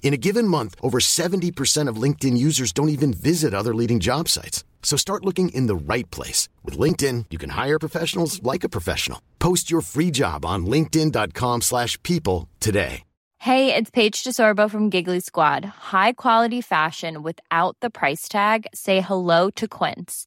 In a given month, over 70% of LinkedIn users don't even visit other leading job sites. So start looking in the right place. With LinkedIn, you can hire professionals like a professional. Post your free job on linkedin.com slash people today. Hey, it's Paige DeSorbo from Giggly Squad. High quality fashion without the price tag. Say hello to Quince.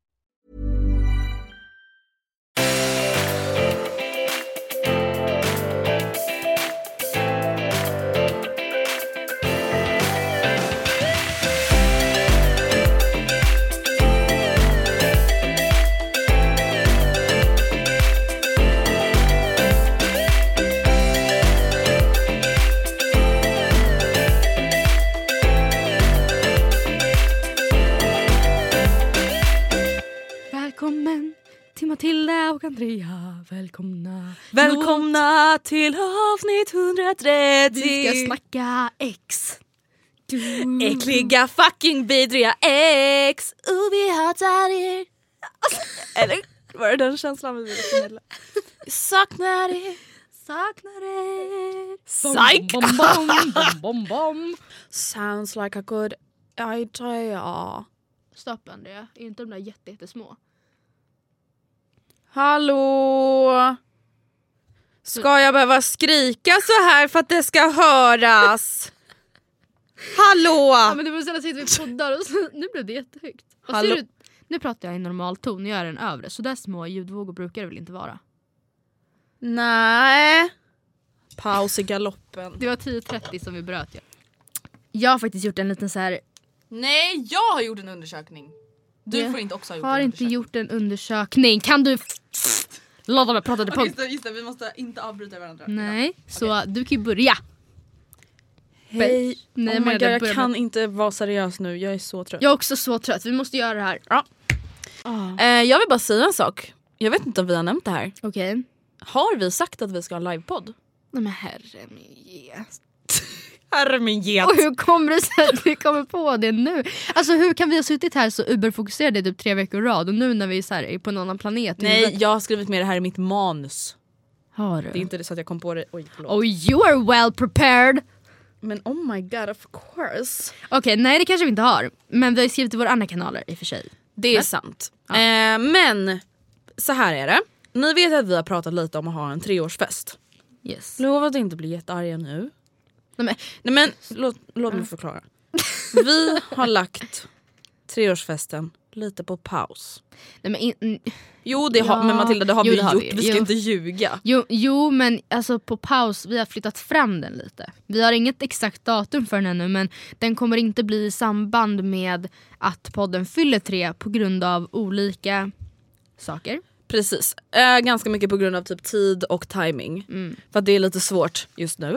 Och Andrea. Välkomna. Välkomna till avsnitt 130! Vi ska snacka X. Du. Äckliga fucking vidriga ex! Och vi hatar er. Eller var det den känslan vi ville förmedla? Saknar er. Saknar er. Psych! Bom, bom, bom, bom, bom. Sounds like a good idea. Stopp Andrea, är inte de där jätte, jättesmå? Hallå? Ska jag behöva skrika så här för att det ska höras? Hallå? Ja men det var sällan sitter vi poddar och så, nu blev det jättehögt. Och Hallå? ser du, nu pratar jag i normal ton, jag är den övre. Så där små ljudvågor brukar det väl inte vara? Nej. Paus i galoppen. Det var 10.30 som vi bröt ja. Jag har faktiskt gjort en liten så här. Nej, jag har gjort en undersökning. Du Jag får inte också ha gjort har en inte gjort en undersökning. Kan du låta mig prata till Okej, punkt? just, det, just det, vi måste inte avbryta varandra. Nej, så du kan ju börja. Hej. Nej, oh men my God, jag kan med- inte vara seriös nu, jag är så trött. Jag är också så trött, vi måste göra det här. Ja. Eh, jag vill bara säga en sak. Jag vet inte om vi har nämnt det här. Okej. Har vi sagt att vi ska ha livepodd? Nej men herre min Herre min get. Och hur kommer det sig att vi kommer på det nu? Alltså hur kan vi ha suttit här så uberfokuserade i typ tre veckor i rad och nu när vi är, så här, är på en annan planet? Nej, jag har skrivit med det här i mitt manus. Har du? Det är inte så att jag kom på det. Oj, förlåt. Oh you are well prepared! Men oh my god, of course. Okej, nej det kanske vi inte har. Men vi har skrivit i våra andra kanaler i och för sig. Det är sant. Eh, men så här är det. Ni vet att vi har pratat lite om att ha en treårsfest. Yes. Lova att inte bli jättearga nu. Nej, men, Nej men låt, låt mig förklara. Vi har lagt treårsfesten lite på paus. nej, men, in, Jo det har, Ja. men Matilda det har Jo, vi det har gjort, vi. vi, ska Jo. inte ljuga. jo, jo men alltså på paus, vi har flyttat fram den lite. Vi har inget exakt datum för den ännu men den kommer inte bli i samband med att podden fyller tre på grund av olika saker. Precis, eh, ganska mycket på grund av typ tid och timing. För att det är lite svårt just nu.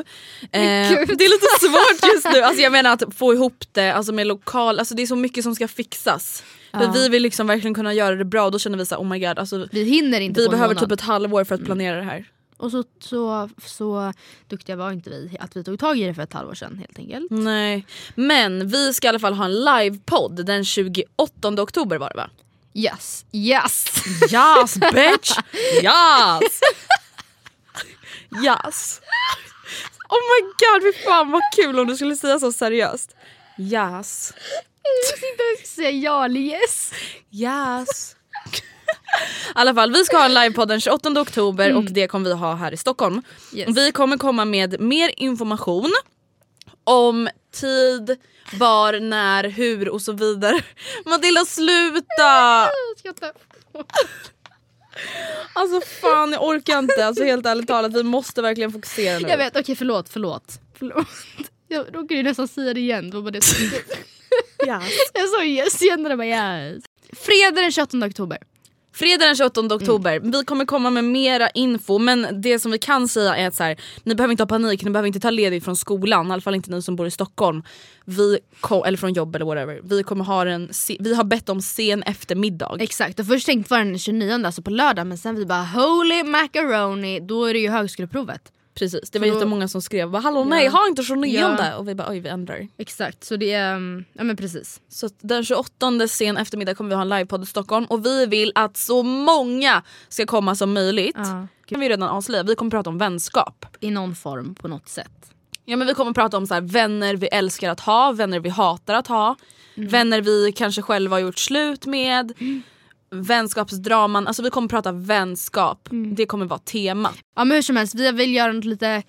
Eh, det är lite svårt just nu, alltså jag menar att få ihop det alltså med lokal, alltså det är så mycket som ska fixas. För Ja. vi vill liksom verkligen kunna göra det bra och då känner vi så här, oh my god, alltså, Vi hinner inte vi behöver månad. typ ett halvår för att planera det här. Och så, så, så duktiga var inte vi att vi tog tag i det för ett halvår sedan helt enkelt. Nej, men vi ska i alla fall ha en livepodd den 28 oktober var det va? Yes, yes! Yes bitch! Yes! Yes! Oh my god, fy fan vad kul om du skulle säga så seriöst. Yes. Jag sitter och säga ja eller yes. Yes. I alla fall, vi ska ha en livepodd den 28 oktober och det kommer vi ha här i Stockholm. Yes. Vi kommer komma med mer information om tid, var, när, hur och så vidare. Matilda sluta! Alltså fan jag orkar inte, alltså helt ärligt talat vi måste verkligen fokusera nu. Jag vet, okej förlåt, förlåt. förlåt. Jag råkade ju nästan säga det igen. Det var bara det. Yes. Jag sa yes igen det bara yes. Fredag den 28 oktober. Fredag den 28 oktober, vi kommer komma med mera info men det som vi kan säga är att så här, ni behöver inte ha panik, ni behöver inte ta ledigt från skolan, i alla fall inte ni som bor i Stockholm. Vi kom, eller från jobb eller whatever. Vi, kommer ha en, vi har bett om sen eftermiddag. Exakt, och först tänkte var den 29 alltså på lördag men sen vi bara holy macaroni, då är det ju högskoleprovet. Precis, det var Så jättemånga som skrev bara, hallå nej Ja. ha inte 29 Ja. och vi bara oj vi ändrar. Exakt, så det är, um, ja men precis. Så den 28 sen eftermiddag kommer vi ha en livepodd i Stockholm och vi vill att så många ska komma som möjligt. Ja, kan vi redan avslöja, vi kommer prata om vänskap. I någon form på något sätt. Ja, men vi kommer prata om så här, vänner vi älskar att ha, vänner vi hatar att ha. Vänner vi kanske själva har gjort slut med. Vänskapsdraman, alltså vi kommer prata vänskap. Det kommer vara tema. Ja men hur som helst, vi vill göra något lite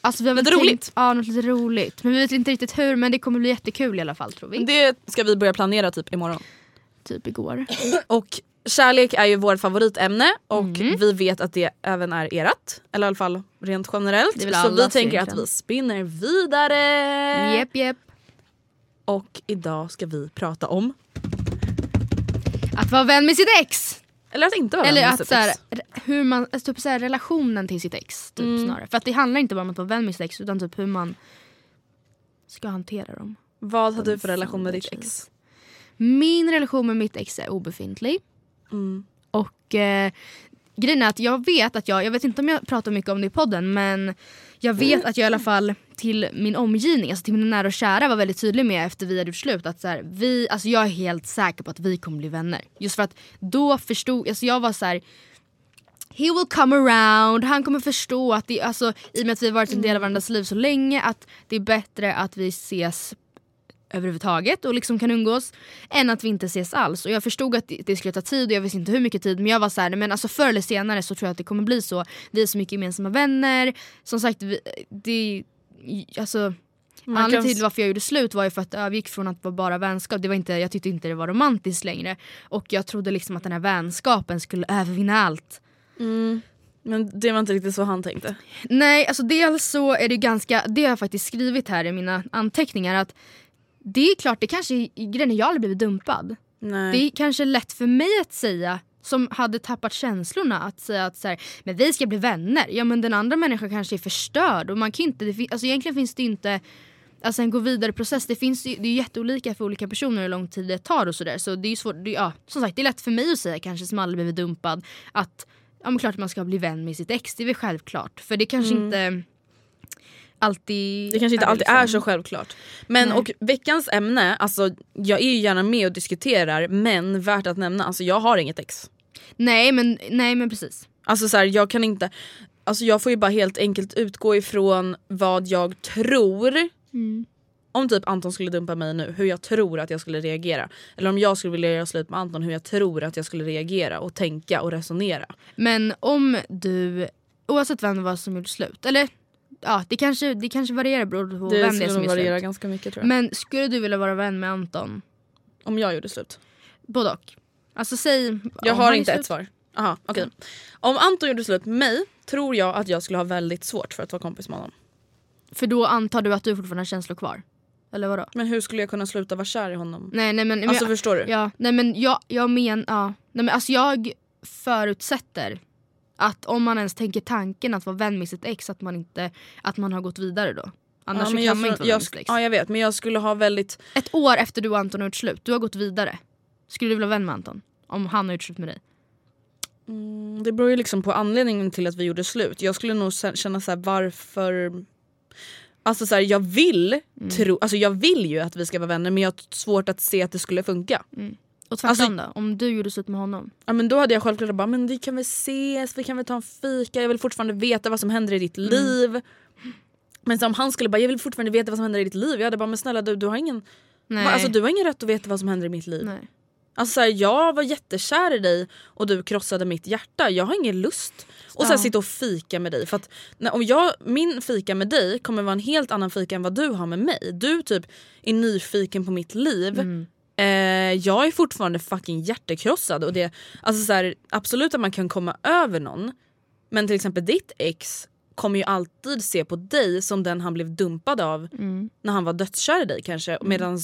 Alltså vi har Lite tänkt- roligt. Ja något lite roligt. Men vi vet inte riktigt hur men det kommer bli jättekul i alla fall tror vi. Det ska vi börja planera typ imorgon. Typ igår. Och kärlek är ju vårt favoritämne och Mm. vi vet att det även är erat. Eller i alla fall rent generellt. Så vi tänker att vi spinner vidare. Jepp jepp. Och idag ska vi prata om, Att vara vän med sitt ex! eller att inte vara Eller vän med att sitt såhär, ex. hur man, alltså, typ såhär, relationen till sitt ex typ, Mm. snarare. För att det handlar inte bara om att vara vän med sitt ex utan typ hur man ska hantera dem. Vad har du för relation med ditt ex? Min relation med mitt ex är obefintlig. Mm. Och eh, grejen är att jag vet att jag, jag vet inte om jag pratar mycket om det i podden men jag vet att jag i alla fall till min omgivning, alltså till mina nära och kära var väldigt tydlig med efter vi hade gjort slut att så här, vi, alltså jag är helt säker på att vi kommer bli vänner. Just för att då förstod, alltså jag var så här. He will come around, han kommer förstå att det, alltså, i och med att vi har varit en del av varandras liv så länge att det är bättre att vi ses överhuvudtaget och liksom kan umgås än att vi inte ses alls. Och jag förstod att det, skulle ta tid och jag visste inte hur mycket tid men jag var så här, men alltså förr eller senare så tror jag att det kommer bli så. Vi är så mycket gemensamma vänner. Som sagt, vi, det, alltså Man Anledningen kan- till varför jag gjorde slut var ju för att jag gick från att vara bara vänskap, det var inte, jag tyckte inte det var romantiskt längre. Och jag trodde liksom att den här vänskapen skulle övervinna allt. Mm. Men det var inte riktigt så han tänkte. Nej, alltså dels så är det ganska, det har jag faktiskt skrivit här i mina anteckningar att det är klart, det kanske är grejen jag aldrig blivit dumpad. Nej. Det är kanske lätt för mig att säga som hade tappat känslorna att säga att så här, men vi ska bli vänner. Ja men den andra människan kanske är förstörd och man kan inte, det alltså egentligen finns det inte Alltså en gå vidare process, det, finns, ju- det är jätteolika för olika personer hur lång tid det tar och sådär. Så det är ju svårt, det, ja, som sagt det är lätt för mig att säga kanske som aldrig blivit dumpad att ja men klart man ska bli vän med sitt ex, det är väl självklart. För det kanske inte alltid Det kanske inte alltid liksom. är så självklart. Men Nej. och veckans ämne, alltså jag är ju gärna med och diskuterar men värt att nämna, alltså jag har inget ex. Nej men, nej men precis. Alltså så här, jag kan inte, alltså jag får ju bara helt enkelt utgå ifrån vad jag tror om typ Anton skulle dumpa mig nu, hur jag tror att jag skulle reagera. Eller om jag skulle vilja göra slut med Anton, hur jag tror att jag skulle reagera och tänka och resonera. Men om du, oavsett vem det var som gjorde slut, eller ja det kanske, det kanske varierar beroende på Det vem det är som gör slut. ganska mycket tror jag. Men skulle du vilja vara vän med Anton? om jag gjorde slut. Både och. Alltså säg... Jag har inte ett svar. Aha, okej. Om Anton gjorde slut med mig tror jag att jag skulle ha väldigt svårt för att vara kompis med honom. För då antar du att du fortfarande har känslor kvar? Eller vadå? Men hur skulle jag kunna sluta vara kär i honom? Nej nej men, men Alltså jag, förstår du? ja, nej men jag, jag men, ja. nej, men alltså jag förutsätter att om man ens tänker tanken att vara vän med sitt ex att man inte, att man har gått vidare då. Annars ja, kan jag, man inte vara jag, vän med sitt ex. ja jag vet men jag skulle ha väldigt Ett år efter du och Anton har gjort slut, du har gått vidare. Skulle du vilja vara vän med Anton? Om han har gjort slut med dig? Mm, Det beror ju liksom på anledningen till att vi gjorde slut. Jag skulle nog känna så här, varför... Alltså så här, jag vill Mm. tro, alltså jag vill ju att vi ska vara vänner men jag har svårt att se att det skulle funka. Och tvärtom Alltså- då? Om du gjorde slut med honom? Ja, men då hade jag självklart bara, men vi kan väl ses, vi kan väl ta en fika, jag vill fortfarande veta vad som händer i ditt Mm. liv. Men om han skulle bara, jag vill fortfarande veta vad som händer i ditt liv. Jag hade bara, men snälla du, du har ingen, Nej. alltså, du har ingen rätt att veta vad som händer i mitt liv. Nej. Alltså så här, jag var jättekär i dig och du krossade mitt hjärta. Jag har ingen lust att så här, Ja. sitta och fika med dig. För att, när, om jag, min fika med dig kommer vara en helt annan fika än vad du har med mig. Du typ är nyfiken på mitt liv. Mm. Eh, jag är fortfarande fucking hjärtekrossad. Och det, alltså så här, absolut att man kan komma över någon. Men till exempel ditt ex kommer ju alltid se på dig som den han blev dumpad av Mm. när han var dödskär i dig kanske. Medan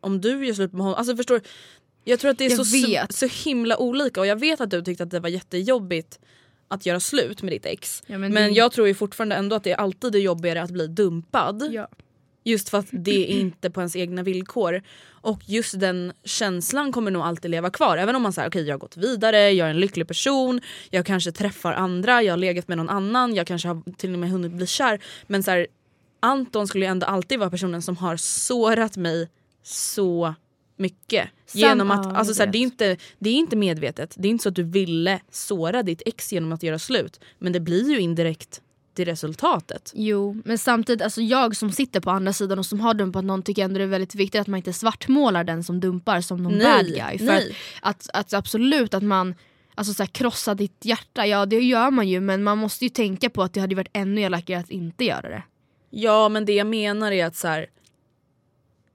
om du gör slut med honom, alltså förstår jag tror att det är Jag så, vet. så himla olika och jag vet att du tyckte att det var jättejobbigt att göra slut med ditt ex. Ja, men men det- jag tror ju fortfarande ändå att det alltid är jobbigare att bli dumpad. Ja. Just för att det är inte på ens egna villkor. Och just den känslan kommer nog alltid leva kvar. Även om man säger okej jag har gått vidare, jag är en lycklig person, jag kanske träffar andra, jag har legat med någon annan, jag kanske har till och med hunnit bli kär. Men så här, Anton skulle ju ändå alltid vara personen som har sårat mig så mycket. Genom att, ja, alltså så här, det, är inte, det är inte medvetet, det är inte så att du ville såra ditt ex genom att göra slut. Men det blir ju indirekt till resultatet. Jo, men samtidigt, alltså jag som sitter på andra sidan och som har dumpat någon tycker ändå det är väldigt viktigt att man inte svartmålar den som dumpar som någon Nej, bad guy. För att, att, att absolut att man alltså så här, krossar ditt hjärta, ja det gör man ju men man måste ju tänka på att det hade varit ännu elakare att inte göra det. Ja men det jag menar är att så här,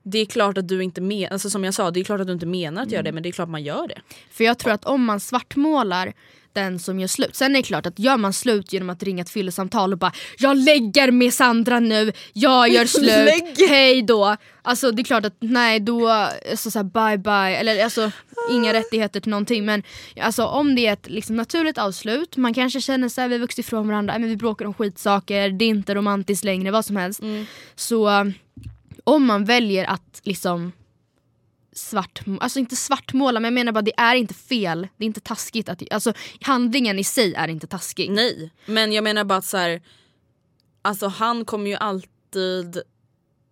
Det är klart att du inte menar, alltså som jag sa, det är klart att du inte menar att göra det men det är klart man gör det. För jag tror att om man svartmålar den som gör slut. Sen är det klart att gör man slut genom att ringa ett fyllesamtal och bara “jag lägger med Sandra nu, jag gör slut, hej då”. Alltså det är klart att nej då, alltså, så här, bye bye, eller alltså inga rättigheter till någonting. Men alltså, om det är ett liksom, naturligt avslut, man kanske känner sig vi har vuxit ifrån varandra, men vi bråkar om skitsaker, det är inte romantiskt längre, vad som helst. Så om man väljer att liksom svart, alltså inte svartmåla men jag menar bara det är inte fel, det är inte taskigt. Att, alltså handlingen i sig är inte taskig. Nej, men jag menar bara att så här, alltså han kommer ju alltid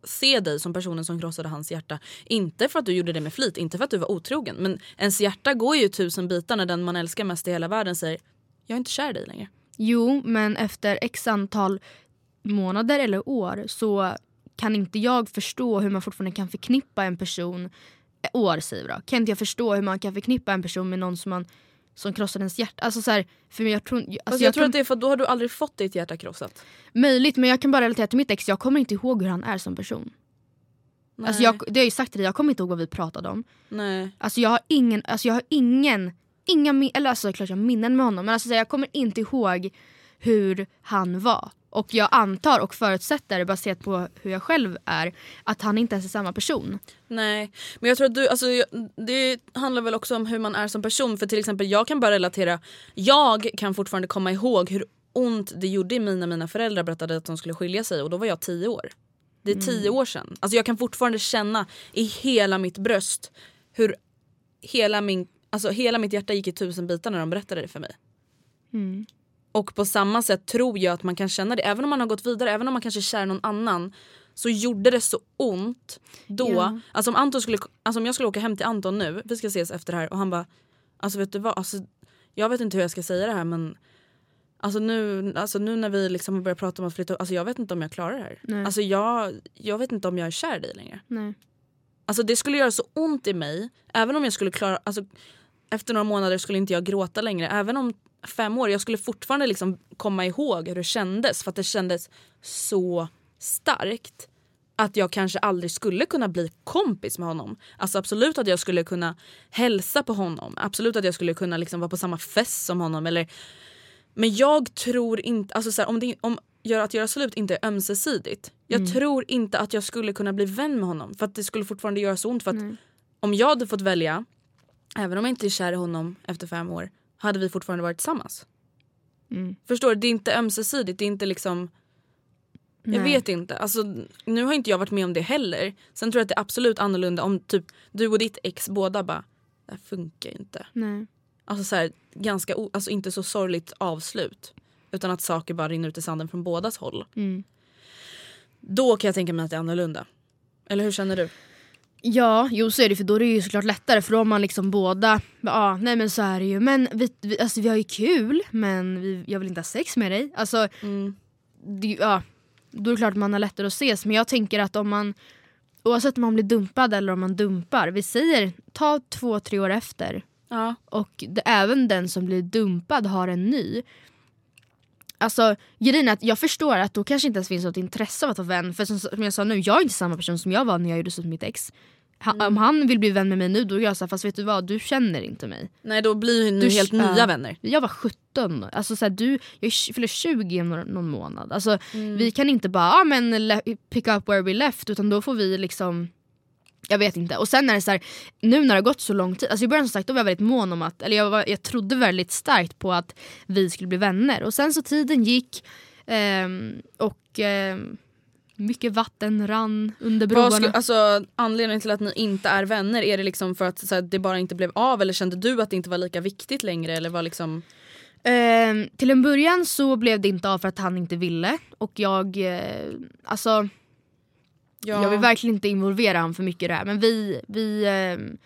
se dig som personen som krossade hans hjärta. Inte för att du gjorde det med flit, inte för att du var otrogen. Men ens hjärta går ju tusen bitar när den man älskar mest i hela världen säger jag är inte kär i dig längre. Jo men efter x antal månader eller år så kan inte jag förstå hur man fortfarande kan förknippa en person, år säger vi då, kan inte jag förstå hur man kan förknippa en person med någon som man som krossade ens hjärta. Alltså så här, för jag tror, alltså Alltså jag, jag tror att det är för att då har du aldrig fått ditt hjärta krossat. Möjligt men jag kan bara relatera till mitt ex, jag kommer inte ihåg hur han är som person. Alltså jag, det har jag ju sagt till dig, jag kommer inte ihåg vad vi pratade om. Nej. Alltså jag har ingen, alltså jag har ingen, inga min- eller alltså klart jag har minnen med honom men alltså så här, jag kommer inte ihåg hur han var. Och jag antar och förutsätter baserat på hur jag själv är att han inte ens är samma person. Nej, men jag tror att du, alltså, det handlar väl också om hur man är som person. För till exempel jag kan bara relatera, jag kan fortfarande komma ihåg hur ont det gjorde i mig när mina föräldrar berättade att de skulle skilja sig och då var jag tio år. Det är tio år sedan. Alltså jag kan fortfarande känna i hela mitt bröst hur hela, min, alltså hela mitt hjärta gick i tusen bitar när de berättade det för mig. Och på samma sätt tror jag att man kan känna det, även om man har gått vidare, även om man kanske är kär i någon annan så gjorde det så ont då. Ja. Alltså, om Anton skulle, alltså om jag skulle åka hem till Anton nu, vi ska ses efter det här och han bara Alltså vet du vad, alltså, jag vet inte hur jag ska säga det här men Alltså nu, alltså nu när vi liksom har börjat prata om att flytta alltså jag vet inte om jag klarar det här. Nej. Alltså jag, jag vet inte om jag är kär i dig längre. Nej. Alltså det skulle göra så ont i mig, även om jag skulle klara, alltså efter några månader skulle inte jag gråta längre. Även om fem år, jag skulle fortfarande liksom komma ihåg hur det kändes för att det kändes så starkt. Att jag kanske aldrig skulle kunna bli kompis med honom. Alltså absolut att jag skulle kunna hälsa på honom. Absolut att jag skulle kunna liksom vara på samma fest som honom. Eller... Men jag tror inte, alltså så här, om, det, om att göra slut inte är ömsesidigt. Jag tror inte att jag skulle kunna bli vän med honom. För att det skulle fortfarande göra så ont. För att om jag hade fått välja, även om jag inte är kär i honom efter fem år, hade vi fortfarande varit tillsammans. Förstår du? Det är inte ömsesidigt. Det är inte liksom... Jag Nej. vet inte. Alltså, nu har inte jag varit med om det heller. Sen tror jag att det är absolut annorlunda om typ du och ditt ex båda bara, det här funkar ju inte. Nej. Alltså, så här, ganska alltså, inte så sorgligt avslut. Utan att saker bara rinner ut i sanden från bådas håll. Mm. Då kan jag tänka mig att det är annorlunda. Eller hur känner du? Ja, jo så är det för då är det ju såklart lättare för då har man liksom båda, ja nej men så är det ju. Men vi, vi, alltså, vi har ju kul men vi, jag vill inte ha sex med dig. Alltså, Mm. det, ja, då är det klart att man har lättare att ses. Men jag tänker att om man, oavsett om man blir dumpad eller om man dumpar, vi säger ta två, tre år efter Ja. och det, även den som blir dumpad har en ny. Alltså grejen är att jag förstår att då kanske inte ens finns något intresse av att vara vän. För som, som jag sa nu, jag är inte samma person som jag var när jag gjorde slut med mitt ex. Ha, Mm. Om han vill bli vän med mig nu då är jag såhär, fast vet du vad, du känner inte mig. Nej då blir ni Du- helt ja. nya vänner. Jag var 17, alltså så här, du, jag fyller 20 om någon, någon månad. Alltså, Mm. Vi kan inte bara ah, men pick up where we left utan då får vi liksom jag vet inte. Och sen är det så här, nu när det har gått så lång tid, alltså i början som sagt då var jag väldigt mån om att, eller jag, var, jag trodde väldigt starkt på att vi skulle bli vänner. Och sen så tiden gick ehm, och ehm, mycket vatten rann under broarna. Skulle, alltså, anledningen till att ni inte är vänner, är det liksom för att så här, det bara inte blev av eller kände du att det inte var lika viktigt längre? Eller var liksom... Ehm, till en början så blev det inte av för att han inte ville och jag, eh, alltså Ja. Jag vill verkligen inte involvera honom för mycket i det här men vi, vi ehm,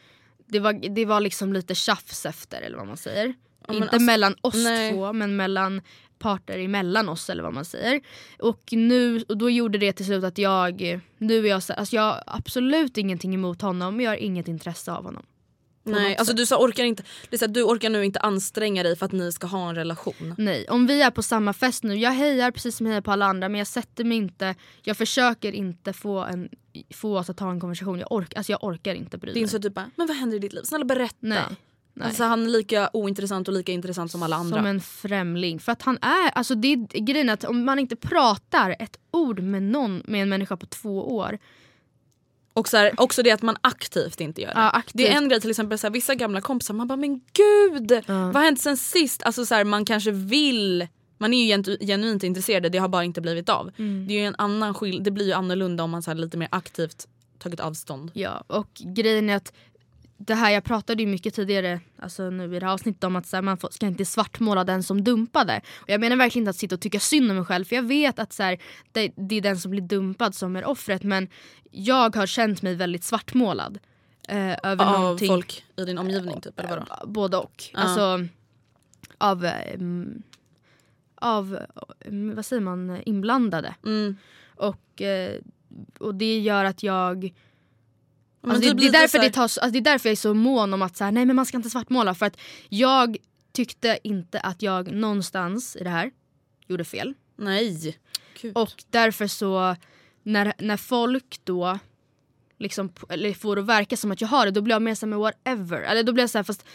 det, var, det var liksom lite tjafs efter eller vad man säger. Ja, inte alltså, mellan oss nej. två men mellan parter emellan oss eller vad man säger. Och nu, och då gjorde det till slut att jag, nu är jag så, alltså jag har absolut ingenting emot honom jag har inget intresse av honom. Nej, alltså du, så orkar inte, här, du orkar nu inte anstränga dig för att ni ska ha en relation. Nej, om vi är på samma fest nu, jag hejar precis som jag hejar på alla andra men jag sätter mig inte, jag försöker inte få, en, få oss att ta en konversation. Jag, ork, alltså jag orkar inte bry mig. inte så du bara, men vad händer i ditt liv? Snälla berätta. Nej. Nej. Alltså, han är lika ointressant och lika intressant som alla andra. Som en främling. För att han är, alltså det är grejen att om man inte pratar ett ord med någon, med en människa på två år. Och så här, också det att man aktivt inte gör det. Ja, aktivt. Det är en grej till exempel så här, vissa gamla kompisar, man bara men gud Ja. vad har hänt sen sist? Alltså så här, man kanske vill, man är ju genu- genuint intresserad, det har bara inte blivit av. Mm. Det, är ju en annan skill- det blir ju annorlunda om man så lite mer aktivt tagit avstånd. Ja, och grejen är att det här jag pratade ju mycket tidigare alltså nu i det här avsnittet om att så här, man får, ska inte svartmåla den som dumpade. Och jag menar verkligen inte att sitta och tycka synd om mig själv för jag vet att så här, det, det är den som blir dumpad som är offret men jag har känt mig väldigt svartmålad. Eh, över Av någonting. folk i din omgivning typ eller vadå? Både och. Ja. Alltså av, mm, av mm, vad säger man, inblandade. Mm. Och, eh, och det gör att jag Alltså det, det, är därför det, tar, så- alltså det är därför jag är så mån om att så här, nej men man ska inte svartmåla. För att jag tyckte inte att jag någonstans i det här gjorde fel. Nej. Gud. Och därför så, när, när folk då liksom, eller får det att verka som att jag har det, då blir jag mer såhär, whatever. Eller då blir jag såhär, fast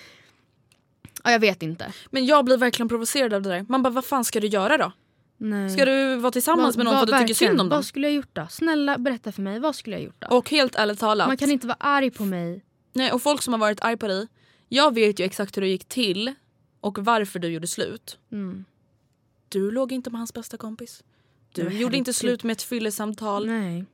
ja, jag vet inte. Men jag blir verkligen provocerad av det där. Man bara vad fan ska du göra då? Nej. Ska du vara tillsammans med någon för att du tycker synd om dem? Vad skulle jag gjort då? Snälla berätta för mig, vad skulle jag gjort då? Och helt ärligt talat. Man kan inte vara arg på mig. Nej, och folk som har varit arg på dig. Jag vet ju exakt hur det gick till och varför du gjorde slut. Mm. Du låg inte med hans bästa kompis. Du Men gjorde inte slut med ett fyllesamtal. Nej.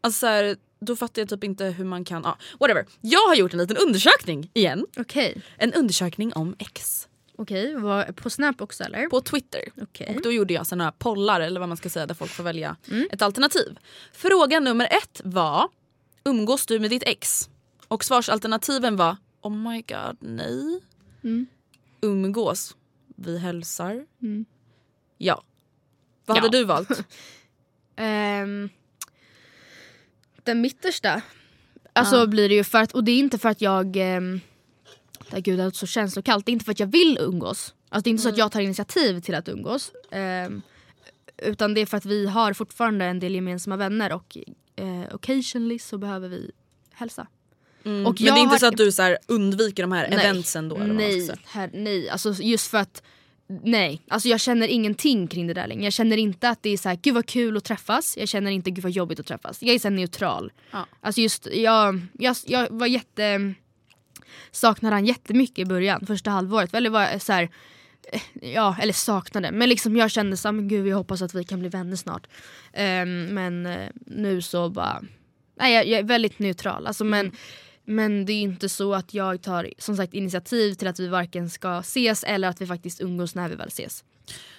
Alltså så här, då fattar jag typ inte hur man kan... Ah, whatever. Jag har gjort en liten undersökning igen. Okej, En undersökning om ex. Okej. vad- På Snap också eller? På Twitter. Okej. Och då gjorde jag såna här pollar eller vad man ska säga där folk får välja Mm. ett alternativ. Fråga nummer ett var umgås du med ditt ex? Och svarsalternativen var oh my god nej. Mm. Umgås. Vi hälsar. Mm. Ja. Vad Ja. hade du valt? Ehm, den mittersta. Alltså Ja. blir det ju för att, och det är inte för att jag, um, gud det låter så känslokallt, det är inte för att jag vill umgås. Alltså det är inte så att jag tar initiativ till att umgås. Ehm, utan det är för att vi har fortfarande en del gemensamma vänner och eh, occasionally så behöver vi hälsa. Mm. Men det är inte har- så att du så här undviker de här Nej. eventsen då? Eller Nej, här, nej. Alltså just för att Nej, alltså jag känner ingenting kring det där längre. Jag känner inte att det är så här, gud vad kul att träffas. Jag känner inte gud vad jobbigt att träffas. Jag är så neutral. Ja. Alltså just, jag, jag, jag var jätte... Saknade han jättemycket i början, första halvåret. Eller var så här, eh, ja, eller saknade. Men liksom jag kände så här, men gud jag hoppas att vi kan bli vänner snart. Ehm, men eh, nu så bara... Nej, jag, jag är väldigt neutral. Alltså, men, men det är inte så att jag tar som sagt initiativ till att vi varken ska ses eller att vi faktiskt umgås när vi väl ses.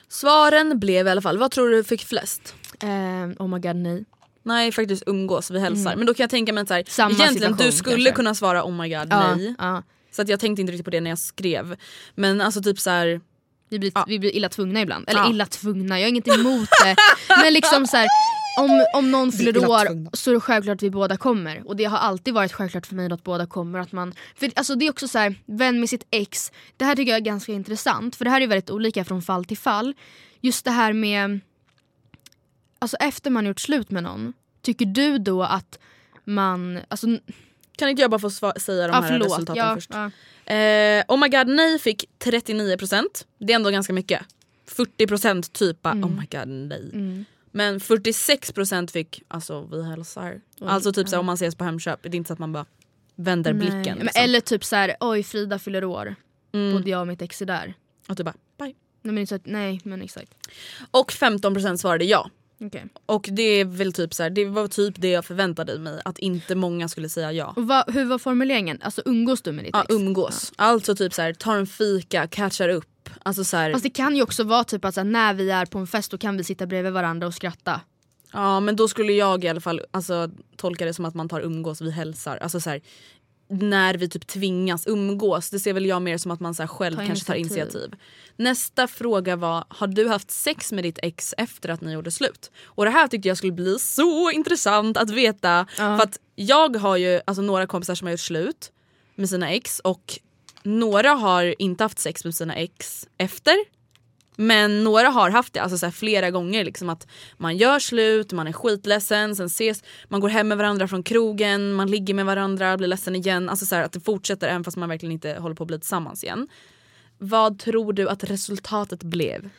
Svaren blev i alla fall, vad tror du fick flest? Um, oh my god nej. Nej faktiskt umgås, vi hälsar. Men då kan jag tänka mig att så här, Samma egentligen du skulle kanske. kunna svara oh my god Ja, nej. ja. Så att jag tänkte inte riktigt på det när jag skrev. Men alltså typ så här, Vi, blir, Ja. vi blir illa tvungna ibland. Eller Ja. illa tvungna, jag har inget emot det. Men liksom så här, om, om någon fyller år så är det självklart att vi båda kommer. Och det har alltid varit självklart för mig att båda kommer. Att man, för alltså det är också så här, vän med sitt ex. Det här tycker jag är ganska intressant. För det här är väldigt olika från fall till fall. Just det här med, alltså efter man gjort slut med någon. Tycker du då att man, alltså kan inte jag bara få sva- säga de ja, här förlåt. resultaten Ja, först? ja. Eh, oh my god nej fick 39%. Det är ändå ganska mycket. 40% typ bara, oh my god nej. Mm. Men 46% fick alltså vi hälsar. alltså typ så här, om man ses på Hemköp, det är inte så att man bara vänder Nej. blicken. Men Liksom. Eller typ så här, oj Frida fyller år. Mm. Både jag och mitt ex är där. Och typ bara, bye. Nej men, så nej, men exakt. Och 15% svarade ja. Okej. Och det är väl typ så här, det var typ det jag förväntade mig. Att inte många skulle säga ja. Vad, hur var formuleringen? Alltså umgås du med ditt Ja, ex? umgås. Alltså typ så här, tar en fika, catchar upp. Alltså så här, Fast det kan ju också vara typ att så när vi är på en fest då kan vi sitta bredvid varandra och skratta. Ja men då skulle jag i alla fall alltså, tolka det som att man tar umgås, vi hälsar. Alltså så när vi typ tvingas umgås, det ser väl jag mer som att man så själv Ta kanske tar initiativ. initiativ. Nästa fråga var, har du haft sex med ditt ex efter att ni gjorde slut? Och det här tyckte jag skulle bli så intressant att veta. För att jag har ju alltså, några kompisar som har gjort slut med sina ex och några har inte haft sex med sina ex efter. Men några har haft det alltså så flera gånger. Liksom att Man gör slut, man är skitledsen, sen ses, man går hem med varandra från krogen, man ligger med varandra, blir ledsen igen. Alltså så att det fortsätter även fast man verkligen inte håller på att bli tillsammans igen. Vad tror du att resultatet blev?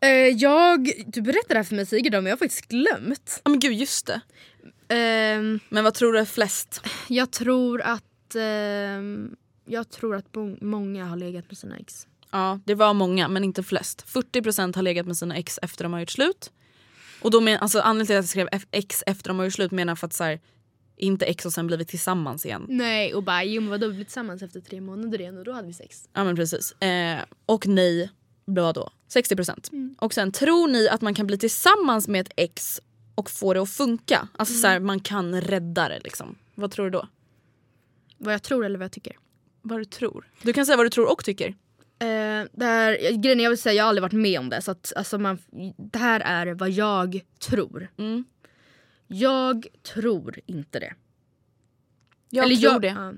Eh, jag, du berättade det här för mig Sigrid men jag har faktiskt glömt. Ja men gud just det. Ehm, Men vad tror du är flest? jag tror att ehm, jag tror att många har legat med sina ex. Ja det var många men inte flest. 40% har legat med sina ex efter de har gjort slut. Och då men, alltså, anledningen till att jag skrev F- ex efter de har gjort slut menar för att så här, inte ex och sen blivit tillsammans igen. Nej och bara jo men vadå vi blev tillsammans efter tre månader igen och då hade vi sex. Ja men precis. Eh, och nej, vad då? 60%. Och sen tror ni att man kan bli tillsammans med ett ex och få det att funka? Alltså så här, man kan rädda det liksom. Vad tror du då? Vad jag tror eller vad jag tycker. Vad du tror? Du kan säga vad du tror och tycker. Eh, det här, grejen jag vill säga jag har aldrig varit med om det så att, alltså man, det här är vad jag tror. Mm. Jag tror inte det. Jag Eller tror det. ja.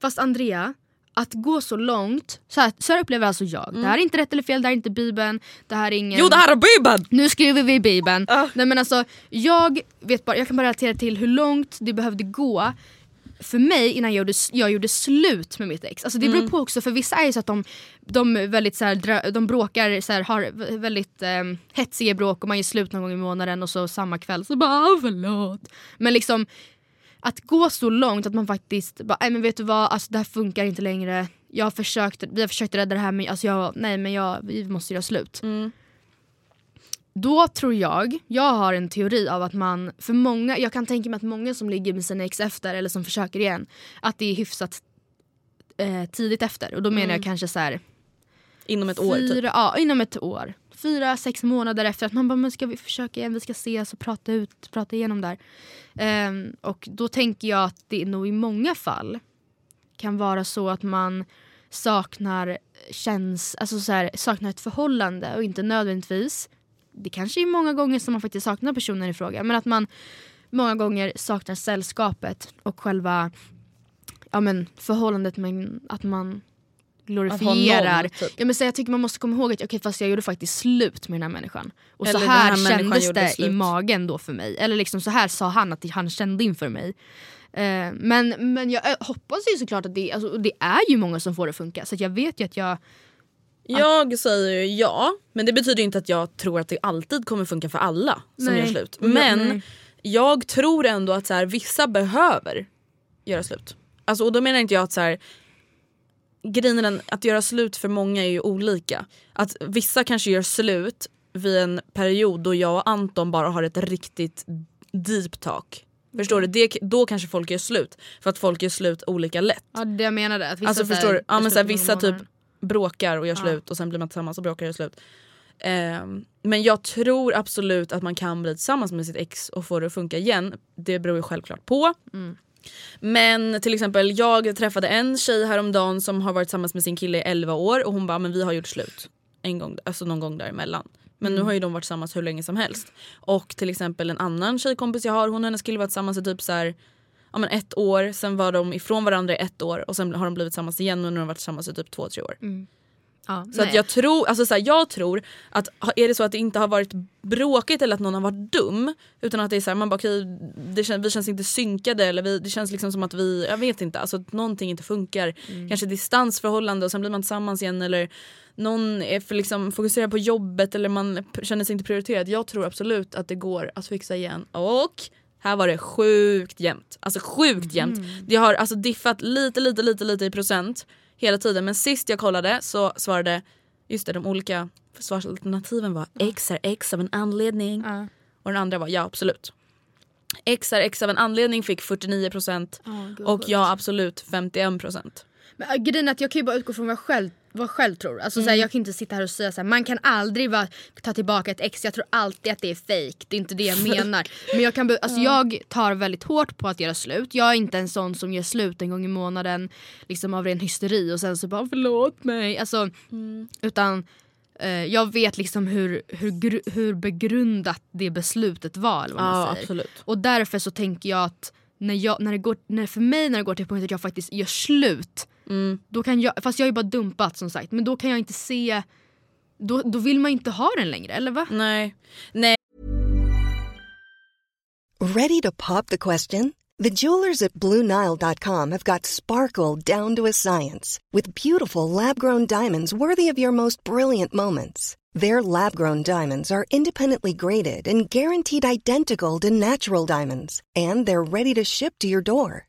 Fast Andrea, att gå så långt, så här, så här upplever alltså jag. Det här är inte rätt eller fel, det här är inte bibeln, det här är ingen... Mm. Jo det här är Bibeln! Nu skriver vi bibeln. Ah. Nej men alltså, jag, vet bara, jag kan bara relatera till hur långt det behövde gå för mig innan jag gjorde, jag gjorde slut med mitt ex. Alltså det beror Mm. på också för vissa är ju så att de, de, väldigt så här, de bråkar, så här, har väldigt eh, hetsiga bråk och man gör slut någon gång i månaden och så samma kväll så bara "Ah, förlåt. Men liksom att gå så långt att man faktiskt bara, nej men vet du vad, alltså, det här funkar inte längre. Jag har försökt, vi har försökt rädda det här men alltså jag, nej men jag, vi måste göra slut. Mm. Då tror jag, jag har en teori av att man, för många, jag kan tänka mig att många som ligger med sina ex efter eller som försöker igen, att det är hyfsat eh, tidigt efter. Och då menar jag kanske så här, Inom ett år fyra, typ. ja, inom ett år. Fyra, sex månader efter att man bara, men ska vi försöka igen, vi ska ses och prata ut, prata igenom där. Ehm, och då tänker jag att det nog i många fall kan vara så att man saknar känns, alltså så här, saknar ett förhållande och inte nödvändigtvis det kanske är många gånger som man faktiskt saknar personen i fråga men att man många gånger saknar sällskapet och själva ja, men, förhållandet med att man glorifierar. någon, typ. Ja, men så jag tycker man måste komma ihåg att okay, fast jag gjorde faktiskt slut med den här människan. Och Eller så här, här kändes det i slut. magen då för mig. Eller liksom så här sa han att han kände inför mig. Eh, men, men jag eh, hoppas ju såklart att det, alltså, det är ju många som får det att funka. Så jag vet ju att jag Jag säger ja, men det betyder inte att jag tror att det alltid kommer funka för alla som Nej. gör slut. Mm, Men nej. jag tror ändå att så här, vissa behöver göra slut. Alltså, och då menar inte jag att så här, grejen är att göra slut för många är ju olika. Att vissa kanske gör slut vid en period då jag och Anton bara har ett riktigt deep talk. Förstår du? Det, då kanske folk gör slut. För att folk gör slut olika lätt. Ja det jag menade. Att vissa Alltså förstår du? Ja, men så här, vissa typ. Bråkar och gör slut och sen blir man tillsammans och bråkar och gör slut. Ehm, men jag tror absolut att man kan bli tillsammans med sitt ex och få det att funka igen. Det beror ju självklart på. Men till exempel jag träffade en tjej häromdagen som har varit tillsammans med sin kille i 11 år och hon bara men vi har gjort slut. En gång, alltså någon gång däremellan. Men nu har ju de varit tillsammans hur länge som helst. Och till exempel en annan tjejkompis jag har, hon och hennes kille var tillsammans i typ så här, ja, men ett år, sen var de ifrån varandra i ett år och sen har de blivit tillsammans igen och nu har de varit tillsammans i typ två, tre år. Ja, Så att jag tror, alltså så här, jag tror att är det så att det inte har varit bråkigt eller att någon har varit dum utan att det är så här, man bara okej, det känns, vi känns inte synkade eller vi, det känns liksom som att vi, jag vet inte, alltså att någonting inte funkar. Kanske distansförhållande och sen blir man tillsammans igen eller någon är för liksom fokuserad på jobbet eller man känner sig inte prioriterad. Jag tror absolut att det går att fixa igen och här var det sjukt jämnt. Alltså sjukt jämnt. Det har alltså diffat lite, lite, lite, lite i procent hela tiden. Men sist jag kollade så svarade, just det, de olika svarsalternativen var X är X av en anledning. Ja. Och den andra var ja absolut. X är X av en anledning fick 49% gud, och sjukt. ja absolut 51%. Men äh, grejen är att jag kan ju bara utgå från vad jag själv, vad själv tror. Alltså, Mm. såhär, jag kan inte sitta här och säga såhär, man kan aldrig vara, ta tillbaka ett ex. Jag tror alltid att det är fake. Det är inte det jag menar. Men jag, kan, alltså, jag tar väldigt hårt på att göra slut. Jag är inte en sån som gör slut en gång i månaden liksom av ren hysteri och sen så bara förlåt mig. Alltså, Mm. Utan eh, jag vet liksom hur, hur, hur begrundat det beslutet var. Eller vad man Ja säger. absolut. Och därför så tänker jag att när jag, när det går, när för mig när det går till punkten att jag faktiskt gör slut. Mm. Då kan jag, fast jag har ju bara dumpat som sagt. Men då kan jag inte se... Då, då vill man inte ha den längre, eller va? Nej. Nej Ready to pop the question? The jewelers at BlueNile.com have got sparkle down to a science with beautiful lab grown diamonds worthy of your most brilliant moments. Their lab grown diamonds are independently graded and guaranteed identical to natural diamonds, and they're ready to ship to your door.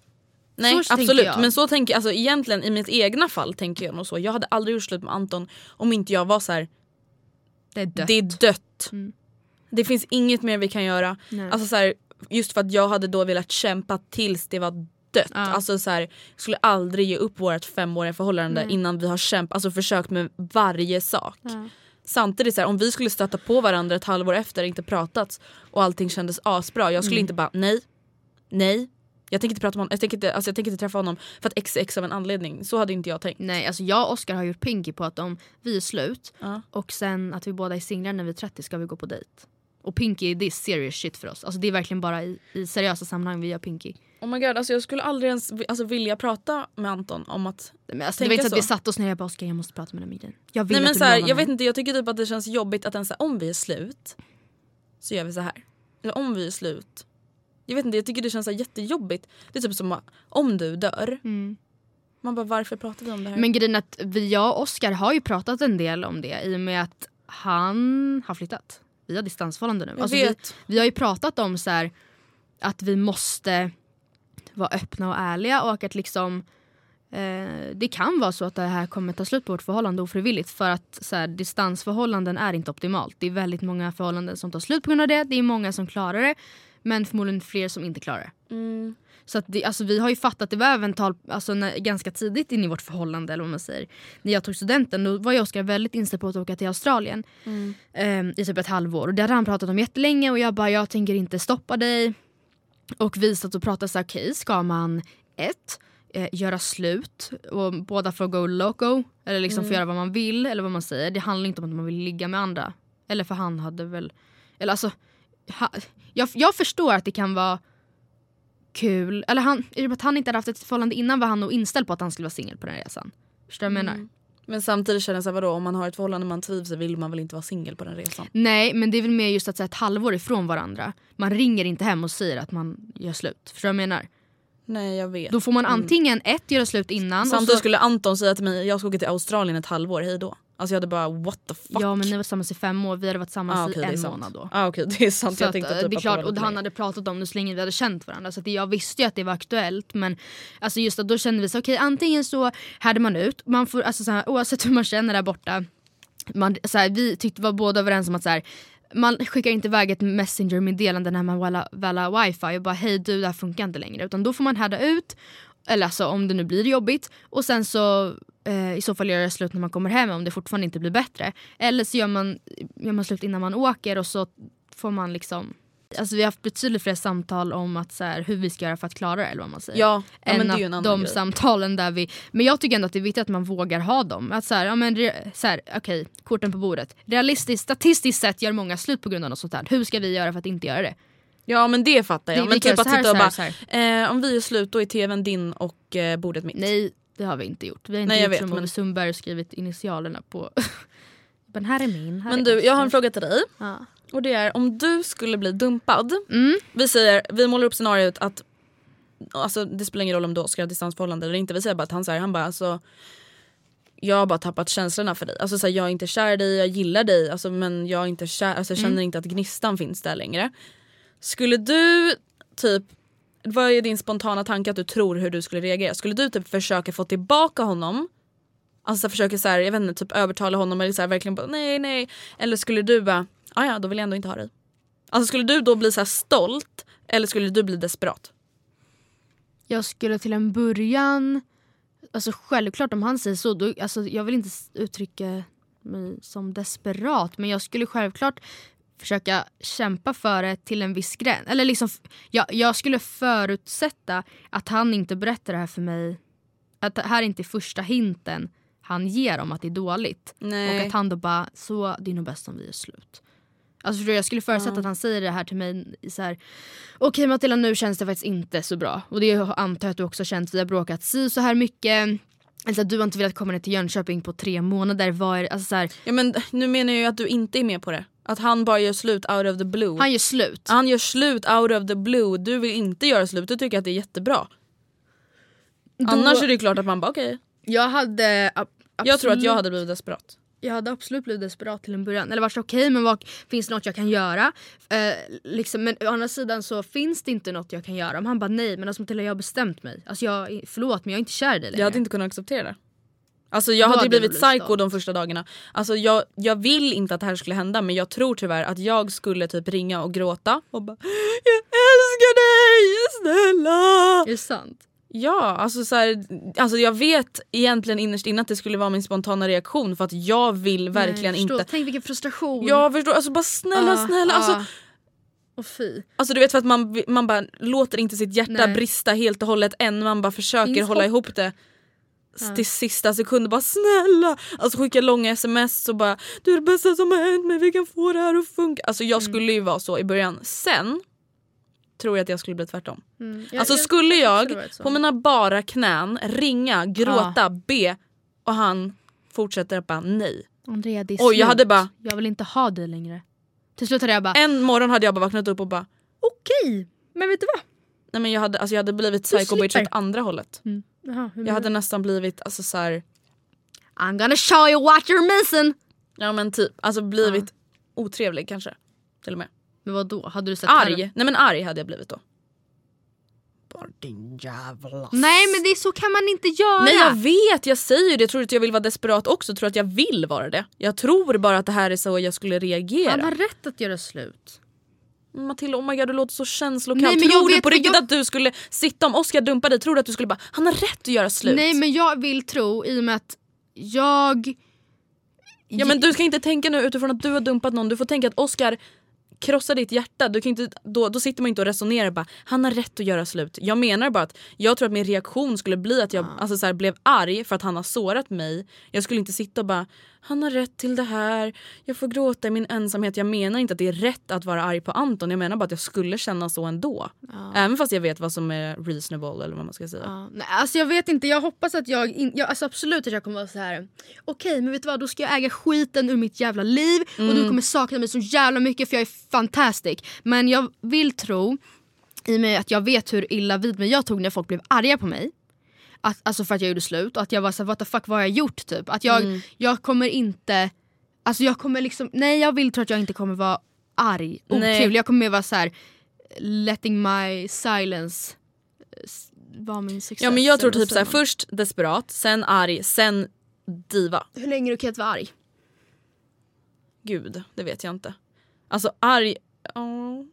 Nej Så absolut jag. men så tänker jag, alltså egentligen i mitt egna fall tänker jag nog så. Jag hade aldrig gjort slut med Anton om inte jag var så här. Det är dött. det är dött. Det finns inget mer vi kan göra. Nej. Alltså så här, just för att jag hade då velat kämpa tills det var dött. Ja. Alltså så här, skulle aldrig ge upp vårt femåriga förhållande innan vi har kämpat, alltså försökt med varje sak. Samtidigt så här, om vi skulle stöta på varandra ett halvår efter inte pratats och allting kändes asbra. Jag skulle inte bara nej, nej. Jag tänker inte prata med honom, jag tänker inte, alltså jag tänker inte träffa honom för att x är x av en anledning. Så hade inte jag tänkt. Nej, alltså jag och Oskar har gjort pinky på att om vi är slut Ja. och sen att vi båda är singlar när vi är 30 ska vi gå på dejt. Och pinky det är serious shit för oss. Alltså det är verkligen bara i, i seriösa sammanhang vi gör pinky. Oh my god, alltså jag skulle aldrig ens alltså, vilja prata med Anton om att Men alltså, det var inte så att vi så. satte oss ner och jag bara Oskar jag måste prata med den milen. Jag vill Nej men att så här, jag mig." vet inte, jag tycker typ att det känns jobbigt att här, om vi är slut så gör vi så här. Eller om vi är slut. Jag vet inte, jag tycker det känns så jättejobbigt. Det är typ som om du dör. Man bara varför pratar vi om det här? Mm. Men grejen att vi, jag och Oskar har ju pratat en del om det i och med att han har flyttat. Vi har distansförhållande nu. jag Alltså, vet. Vi, vi har ju pratat om så här, att vi måste vara öppna och ärliga och att liksom eh, det kan vara så att det här kommer ta slut på vårt förhållande ofrivilligt för att så här, distansförhållanden är inte optimalt. Det är väldigt många förhållanden som tar slut på grund av det. Det är många som klarar det men förmodligen fler som inte klarar det. Så att det, alltså, vi har ju fattat, det var även tal, alltså, när, ganska tidigt in i vårt förhållande eller vad man säger. När jag tog studenten då var jag Oskar väldigt inställd på att åka till Australien. ehm, I typ ett halvår. Och det hade han pratat om jättelänge och jag bara jag tänker inte stoppa dig. Och vi satt och pratade så här, okej ska man ett, eh, göra slut och båda får go loco eller liksom få göra vad man vill eller vad man säger. Det handlar inte om att man vill ligga med andra. Eller för han hade väl, eller alltså ha, jag, jag förstår att det kan vara kul, eller han, i och med att han inte hade haft ett förhållande innan var han nog inställd på att han skulle vara singel på den resan. Förstår du vad jag menar? Men samtidigt känner jag såhär, vadå om man har ett förhållande man trivs i vill man väl inte vara singel på den resan? Nej men det är väl mer just att säga ett halvår ifrån varandra. Man ringer inte hem och säger att man gör slut. Förstår du vad jag menar? Nej jag vet. Då får man antingen ett, göra slut innan. Samtidigt så, skulle Anton säga till mig jag ska åka till Australien ett halvår, hej då. Alltså jag hade bara what the fuck. Ja men ni var tillsammans i fem år, vi hade varit tillsammans ah, okej, i en månad då. Ah, okej det är sant, Så jag att, tänkte eh, typ det är att klart, och han hade pratat om det så länge vi hade känt varandra. Så att jag visste ju att det var aktuellt. Men alltså just att då kände vi så okej antingen så härde man ut, man får, alltså, så här, oavsett hur man känner där borta. Man, så här, vi tyckte var båda överens om att så här, man skickar inte iväg ett messenger-meddelande när man väl har wifi och bara hej du det här funkar inte längre. Utan då får man härda ut, eller alltså om det nu blir jobbigt och sen så eh, i så fall göra slut när man kommer hem om det fortfarande inte blir bättre. Eller så gör man, gör man slut innan man åker och så får man liksom Alltså vi har haft betydligt fler samtal om att så här, hur vi ska göra för att klara det eller vad man säger. Ja, ja än att de grej. samtalen där vi... Men jag tycker ändå att det är viktigt att man vågar ha dem. Att så här, ja men re- så här, okej, korten på bordet. Realistiskt, statistiskt sett gör många slut på grund av något sånt här. Hur ska vi göra för att inte göra det? Ja men det fattar jag. Det- men typ att sitta och bara, eh, om vi är slut då är tvn din och eh, bordet mitt. Nej, det har vi inte gjort. Vi har inte Nej, gjort vet, som men- Olle Sundberg och skrivit initialerna på... men här är min. Här Men du, jag har en fråga till dig. Ja. Och det är om du skulle bli dumpad. Mm. Vi säger, vi målar upp scenariot att alltså, det spelar ingen roll om du ska ha distansförhållande eller inte. Vi säger bara att han säger han bara alltså jag har bara tappat känslorna för dig. Alltså så här, jag är inte kär i dig, jag gillar dig alltså, men jag, är inte kär, alltså, jag känner inte att gnistan finns där längre. Skulle du typ, vad är din spontana tanke att du tror hur du skulle reagera? Skulle du typ försöka få tillbaka honom? Alltså försöka så här, jag vet inte, typ övertala honom eller så här, verkligen bara nej nej. Eller skulle du bara, "Ah, ja då vill jag ändå inte ha dig. Alltså skulle du då bli så här stolt eller skulle du bli desperat? Jag skulle till en början... Alltså självklart om han säger så, då, alltså, jag vill inte uttrycka mig som desperat men jag skulle självklart försöka kämpa för det till en viss gräns. Eller liksom, jag, jag skulle förutsätta att han inte berättar det här för mig. Att det här är inte första hinten han ger om att det är dåligt. Nej. Och att han då bara, så det är nog bäst om vi är slut. Alltså jag skulle förutsätta att han säger det här till mig så här. Okej Matilda nu känns det faktiskt inte så bra. Och det antar jag att du också har känt, vi har bråkat si så här mycket. Alltså, du har inte velat komma ner till Jönköping på tre månader. Vad är, alltså, så här, Ja, men nu menar jag ju att du inte är med på det. Att han bara gör slut out of the blue. han gör slut. Han gör slut out of the blue. Du vill inte göra slut, du tycker att det är jättebra. Annars är det klart att man bara okej. Jag hade ab- Jag tror att jag absolut- hade blivit desperat. Jag hade absolut blivit desperat till en början. Eller varit så, okej men vad, finns det något jag kan göra? Eh, liksom, men å andra sidan så finns det inte något jag kan göra. Om han bara nej men alltså Matilda jag har bestämt mig. Alltså jag, förlåt men jag är inte kär i dig längre. Jag hade inte kunnat acceptera det. Alltså jag hade blivit psycho de första dagarna. Alltså jag, jag vill inte att det här skulle hända men jag tror tyvärr att jag skulle typ ringa och gråta och bara Jag älskar dig snälla! Är det sant? Ja, alltså, så här, alltså jag vet egentligen innerst inne att det skulle vara min spontana reaktion för att jag vill verkligen Nej, inte. Tänk vilken frustration. Jag förstår, alltså bara snälla Ah, snälla. ah. Alltså, Och fy. alltså du vet för att man, man bara låter inte sitt hjärta Nej. brista helt och hållet än man bara försöker Finns hålla hopp. ihop det. Till sista sekund bara snälla. Alltså skicka långa sms och bara du är det bästa som har hänt mig, vi kan få det här att funka. Alltså jag Mm. skulle ju vara så i början. Sen tror jag att jag skulle bli tvärtom. Mm. Jag- Alltså jag- skulle jag jag på mina bara knän ringa, gråta, be och han fortsätter att bara nej. Andrea det är Oj, jag slut. hade bara- Jag vill inte ha dig längre. Till slut hade jag bara En morgon hade jag bara vaknat upp och bara okej. Men vet du vad? nej men jag hade, alltså jag hade blivit psycho bitch åt andra hållet. Mm. Hur Jag hade nästan blivit alltså så här, I'm gonna show you what you're missing. ja men typ, alltså blivit otrevlig kanske. Till och med. Men vad då? Hade du sett Arg, nej men arg hade jag blivit då. Bara din jävla Nej men det är så kan man inte göra. Nej jag vet, jag säger det. Jag tror att jag vill vara desperat också. Jag tror att jag vill vara det. Jag tror bara att det här är så jag skulle reagera. Han har rätt att göra slut. Matilda oh my god du låter så känslokall. Nej, men jag tror du på riktigt jag- att du skulle sitta om Oscar dumpade dig, tror du att du skulle bara han har rätt att göra slut? Nej men jag vill tro i och med att jag... Ja men du ska inte tänka nu utifrån att du har dumpat någon, du får tänka att Oscar krossar ditt hjärta. Du kan inte, då, då sitter man inte och resonerar bara han har rätt att göra slut. Jag menar bara att jag tror att min reaktion skulle bli att jag alltså, så här, blev arg för att han har sårat mig. Jag skulle inte sitta och bara han har rätt till det här, jag får gråta i min ensamhet. Jag menar inte att det är rätt att vara arg på Anton, jag menar bara att jag skulle känna så ändå. Även fast jag vet vad som är reasonable eller vad man ska säga. Ja, nej, alltså jag vet inte, jag hoppas att jag, in, jag alltså absolut att jag kommer vara så här. okej men vet du vad, då ska jag äga skiten ur mitt jävla liv och Mm. du kommer sakna mig så jävla mycket för jag är fantastic. Men jag vill tro, i och med att jag vet hur illa vid mig jag tog när folk blev arga på mig. Att, alltså för att jag gjorde slut och att jag var såhär what the fuck vad har jag gjort typ. Att jag, Mm. jag kommer inte, alltså jag kommer liksom, nej jag vill tro att jag inte kommer vara arg, otrevlig. Jag kommer mer vara så här letting my silence eh, vara min success. Ja men jag tror typ såhär, först desperat, sen arg, sen diva. Hur länge är det okej att vara arg? Gud, det vet jag inte. Alltså arg... åh.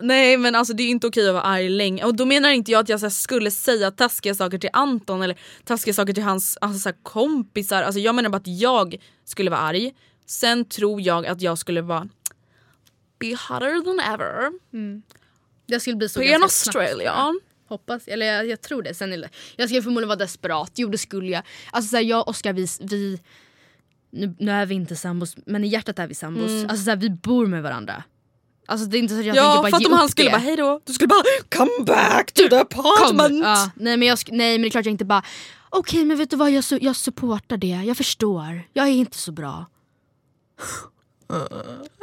Nej men alltså det är inte okej att vara arg länge. Och då menar inte jag att jag så här, skulle säga taskiga saker till Anton eller taskiga saker till hans alltså, så här, kompisar. Alltså, jag menar bara att jag skulle vara arg. Sen tror jag att jag skulle vara be hotter than ever. Jag skulle bli så På ganska snabbt, Australia. jag. Hoppas, eller jag, jag tror det. Sen är det, jag skulle förmodligen vara desperat, jo det skulle jag. Alltså såhär, jag och Oskar vi, vi nu, nu är vi inte sambos men i hjärtat är vi sambos. Alltså såhär, vi bor med varandra. Alltså det är inte så att jag Ja tänker bara ge om han skulle det. bara hejdå, du skulle bara come back to the Kom. apartment. Ja, nej, men jag, nej men det är klart jag inte bara okej men vet du vad jag, jag supportar det, jag förstår. Jag är inte så bra.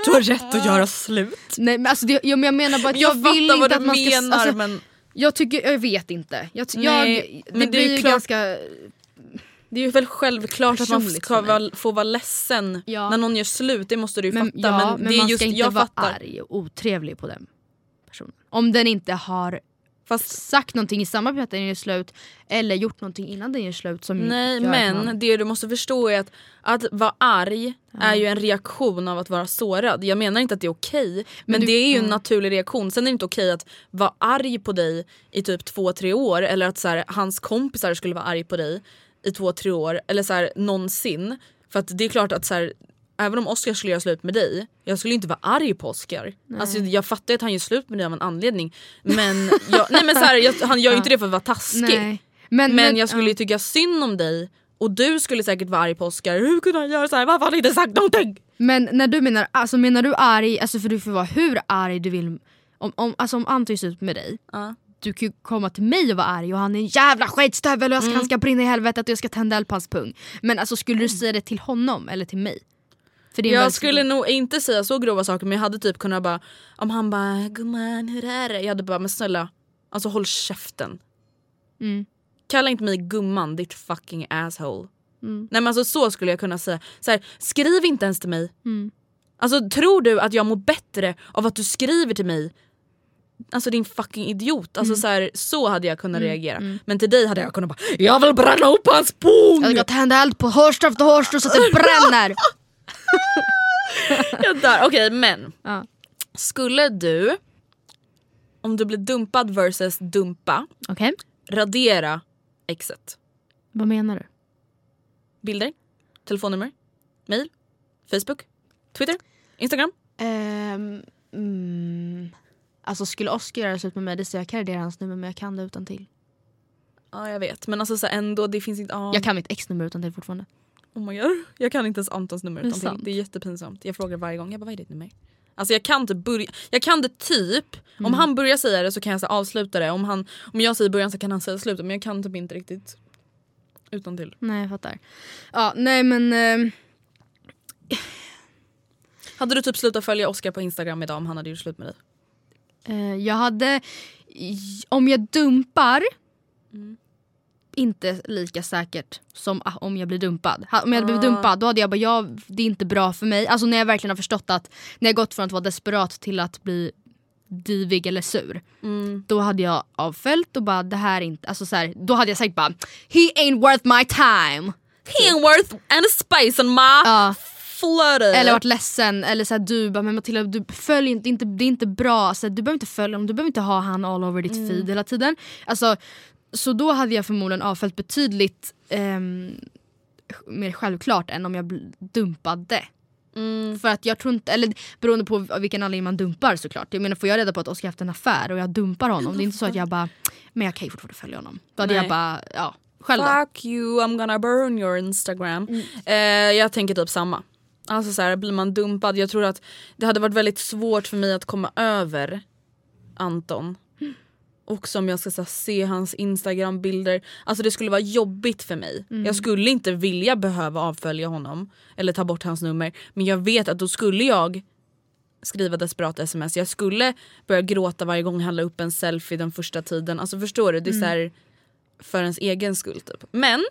Du har rätt att göra slut. Nej men alltså det, jag, jag menar bara att jag, Jag, vill inte att man ska... menar alltså, men Jag tycker, jag vet inte. Jag, Nej, jag, det men det blir ju ju klart- ganska... Det är ju väl självklart att man ska vara, få vara ledsen Ja. när någon gör slut, det måste du ju Men, fatta. ja, men men, det är man just, ska inte jag vara fattar. arg och otrevlig på den personen. Om den inte har Fast, sagt någonting i samband med att den gör slut eller gjort någonting innan den gör slut som nej men man, det du måste förstå är att att vara arg är ju en reaktion av att vara sårad. Jag menar inte att det är okej men, du- det är ju en ja. naturlig reaktion. Sen är det inte okej att vara arg på dig i typ två, tre år eller att så här, hans kompisar skulle vara arg på dig i två, tre år eller så här, någonsin. För att det är klart att så här, även om Oscar skulle göra slut med dig, jag skulle inte vara arg på Oscar. Alltså, jag fattar att han gör slut med dig av en anledning. Men, jag, nej, men så här, jag, han gör ju inte det för att vara taskig. nej. Men, Men jag skulle ju tycka synd om dig och du skulle säkert vara arg på Oscar. Hur kunde han göra så här? Varför har han inte sagt någonting? Men när du menar, alltså menar du arg, alltså för du får vara hur arg du vill. Om, om, alltså om Anton gör ut med dig, Ja. Du kan ju komma till mig och vara arg och han är en jävla skitstövel och jag ska, Mm. han ska brinna i helvetet och jag ska tända eld på hans pung. Men alltså skulle du säga det till honom eller till mig? Jag skulle nog inte säga så grova saker men jag hade typ kunnat bara om han bara gumman hur är det? Jag hade bara men snälla alltså håll käften. Mm. Kalla inte mig gumman ditt fucking asshole. Mm. Nej men alltså så skulle jag kunna säga. Så här, skriv inte ens till mig. Mm. Alltså tror du att jag mår bättre av att du skriver till mig? Alltså din fucking idiot. Alltså, så, här, så hade jag kunnat reagera. Men till dig hade jag kunnat bara Jag vill bränna upp hans pung! Jag hade tända eld på hårstrå efter hårstrå så att det bränner. Jag dör. Okej men. Ja. Skulle du, om du blir dumpad versus dumpa, Okej, radera exet? vad menar du? Bilder? Telefonnummer? Mail? Facebook? Twitter? Instagram? Um, mm, alltså skulle Oscar göra slut med mig, det så jag kan radera hans nummer men jag kan det utan till. Ja jag vet men alltså så ändå det finns inte... ah. Jag kan mitt ex-nummer utan till fortfarande. Oh my God. Jag kan inte ens Antons nummer utan till. Det är jättepinsamt. Jag frågar varje gång, jag bara vad är ditt nummer? Alltså jag kan typ börja, jag kan det typ, Mm. om han börjar säga det så kan jag så avsluta det. Om, han, om jag säger början så kan han säga slutet men jag kan typ inte riktigt utan till. Nej jag fattar. Ja, nej men... ehm, Hade du typ slutat följa Oscar på Instagram idag om han hade gjort slut med dig? Eh, jag hade, om jag dumpar, inte lika säkert som ah, om jag blir dumpad. Om jag hade blivit dumpad då hade jag bara, ja, det är inte bra för mig. Alltså när jag verkligen har förstått att, när jag gått från att vara desperat till att bli divig eller sur. Då hade jag avföljt och bara det här är inte, alltså så här, då hade jag sagt bara He ain't worth my time. He ain't worth any space on my Ja. Flirty. Eller varit ledsen eller såhär du bara men Matilda du följ inte, inte, det är inte bra, så du behöver inte följa honom, du behöver inte ha han all over ditt feed hela tiden. Alltså, så då hade jag förmodligen avföljt betydligt ehm, mer självklart än om jag dumpade. För att jag tror inte, eller beroende på vilken anledning man dumpar såklart. Jag menar får jag reda på att Oskar haft en affär och jag dumpar honom, det är inte så att jag bara, men jag kan ju fortfarande följa honom. Då hade Nej. jag bara, ja, själv då. Fuck you, I'm gonna burn your Instagram. Mm. Eh, jag tänker typ samma. Alltså så här, blir man dumpad, jag tror att det hade varit väldigt svårt för mig att komma över Anton. Också om jag ska här, se hans instagrambilder. Alltså det skulle vara jobbigt för mig. Mm. Jag skulle inte vilja behöva avfölja honom eller ta bort hans nummer. Men jag vet att då skulle jag skriva desperata sms. Jag skulle börja gråta varje gång han la upp en selfie den första tiden. Alltså förstår du? Det är så här, för ens egen skull typ. Men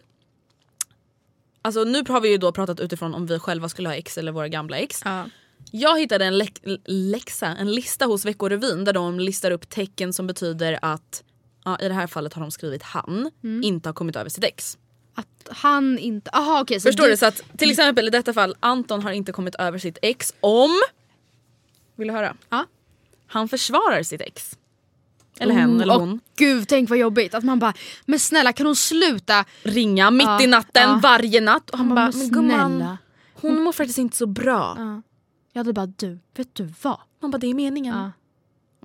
Alltså nu har vi ju då pratat utifrån om vi själva skulle ha ex eller våra gamla ex. Ja. Jag hittade en lä- läxa, en lista hos Veckorevyn där de listar upp tecken som betyder att ja, i det här fallet har de skrivit han inte har kommit över sitt ex. Att han inte, aha okej. så Förstår du? Så att till exempel i detta fall Anton har inte kommit över sitt ex om... Vill du höra? Ja. Han försvarar sitt ex. Eller hen Oh, eller hon. Gud tänk vad jobbigt att man bara men snälla kan hon sluta? Ringa mitt Ja, i natten ja. varje natt och han bara bara, men gumman snälla. hon mår faktiskt inte så bra. Ja. Jag hade bara du, vet du vad? Man bara det är meningen. Ja.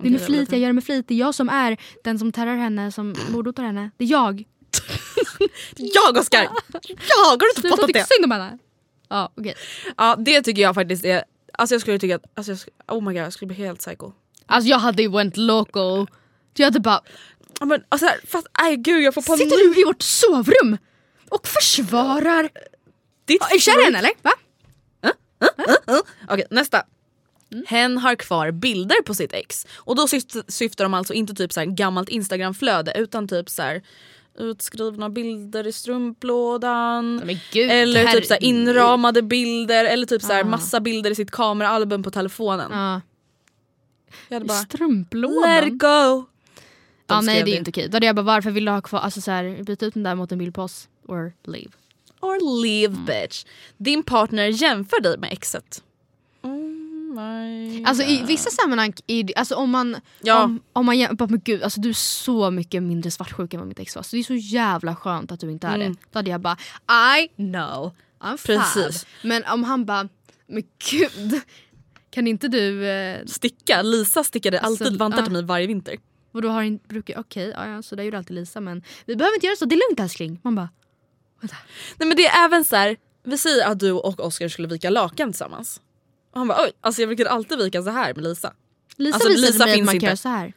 Det är med flit, jag gör det med flit. Det är jag som är den som terrar henne, som mordhotar henne. Det är jag. Jag Oskar! Jag har du inte Sluta fattat det? synd om henne. Ja okej. Ja det tycker jag faktiskt är, alltså jag skulle tycka att, alltså jag, oh my god jag skulle bli helt psycho. Alltså jag hade ju went local. Jag hade bara, Men, alltså, fast nej gud jag får panik. sitter du i vårt sovrum och försvarar... Ditt Är du kär henne eller? Va? Okej nästa. Hen har kvar bilder på sitt ex. Och då syft, syftar de alltså inte typ så här gammalt instagramflöde utan typ så här utskrivna bilder i strumplådan. Gud, eller typ så här inramade bilder eller typ så här Ah. massa bilder i sitt kameraalbum på telefonen. Ja. Jag hade bara let it Strumplådan? Go. Ja De nej det är inte okej. Då hade jag bara varför vill du ha kvar, alltså så här, byta ut den där mot en bild på oss. Or leave. Or leave Mm. bitch. Din partner jämför dig med exet. My Alltså i vissa sammanhang, är det- alltså om man, Ja. om, om man jämför, men gud alltså du är så mycket mindre svartsjuk än vad mitt ex var. Så det är så jävla skönt att du inte är Mm. det. Då hade jag bara I know, I'm Precis. fab. Men om han bara, men gud, kan inte du, eh, Sticka, Lisa stickade Alltså, alltid vantar ja. till mig varje vinter. Och då har inte, brukar, okej, ja, så där gjorde alltid Lisa men vi behöver inte göra så, det är lugnt älskling. Man bara, Nej men det är även så här. vi säger att du och Oskar skulle vika lakan tillsammans. Och han bara oj, alltså jag brukar alltid vika så här med Lisa. Lisa Alltså, visade Lisa mig att finns man inte. kan göra så här.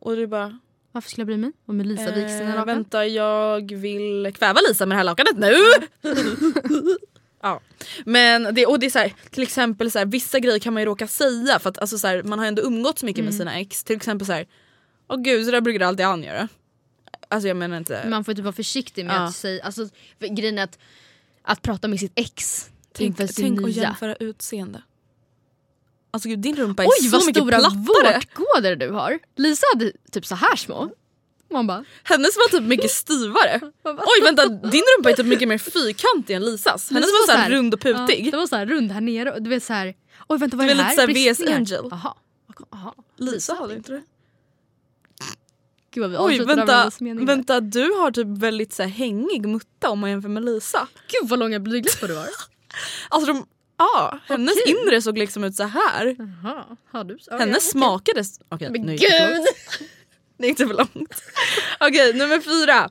Och du bara Varför skulle jag bry mig om Lisa viker sina eh, lakan? vänta jag vill kväva Lisa med det här lakanet nu. ja. Men det, och det är så här, till exempel så här, vissa grejer kan man ju råka säga för att alltså, så här, man har ändå umgåtts mycket Mm. med sina ex. Till exempel så här, åh gud så där brukar alltid han göra. Alltså jag menar inte... Man får typ vara försiktig med Ja. att säga, alltså grejen är att, att prata med sitt ex Tänk, tänk att jämföra utseende. Alltså gud din rumpa är Oj så vad mycket stora plattare. vårtgådor du har. Lisa hade typ så här små. Man bara, Hennes var typ mycket styvare. Oj vänta din rumpa är typ mycket mer fyrkantig än Lisas. Hennes Lisa var så här rund och putig. Ja, det var så här rund här nere och du vet så här. Oj vänta vad Det är var det lite här? så här VS Bristningar. Angel. Jaha. Jaha. Lisa hade inte det. Gud vad vi Oj vänta, vänta du har typ väldigt så här hängig mutta om man jämför med Lisa. Gud vad långa blygdläppar du har. Alltså de, ja, hennes Okej. inre såg liksom ut så här. Jaha, har du? Ja, Hennes ja, smakade... Okej Men nu gick det gud! Det gick inte för långt. Okej nummer fyra.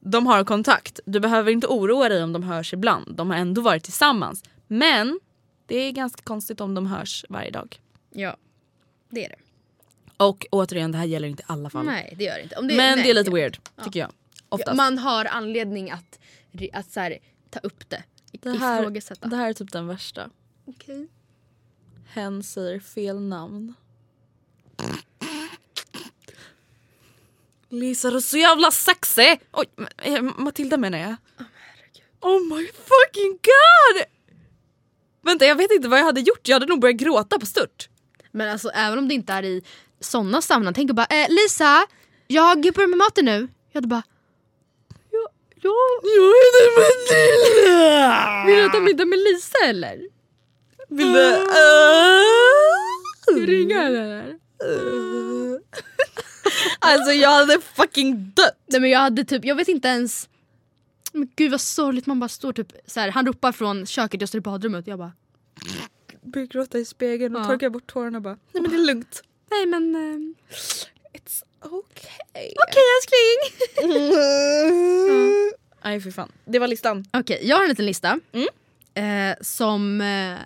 De har kontakt. Du behöver inte oroa dig om de hörs ibland. De har ändå varit tillsammans. Men det är ganska konstigt om de hörs varje dag. Ja, det är det. Och återigen det här gäller inte alla fall. Nej det gör det inte. Om Men nej, det är lite weird tycker jag. Oftast. Man har anledning att, att så här, ta upp det. det, här, Ifrågasätta. det här är typ den värsta. Okej. Hen säger fel namn. Lisa du är så jävla sexig! Oj, eh, Matilda menar jag. Oh my fucking god! Vänta jag vet inte vad jag hade gjort, jag hade nog börjat gråta på stört. Men alltså även om det inte är i såna sammanhang. Tänk bara eh, Lisa, jag börjar med maten nu. Jag hade bara ja, ja. Jag heter Matilda! Vill du äta middag med Lisa eller? Vill du... Ringa eller? Alltså jag hade fucking dött. Nej men jag hade typ, jag vet inte ens men gud vad sorgligt, man bara står typ så här, han ropar från köket, jag står i badrummet och jag bara Börjar gråta i spegeln och Ja. torkar bort tårarna och bara nej men det är lugnt. Nej men ehm, It's okay. okej älskling. Nej fy fan. Det var listan. Okej jag har en liten lista. Eh, som, eh,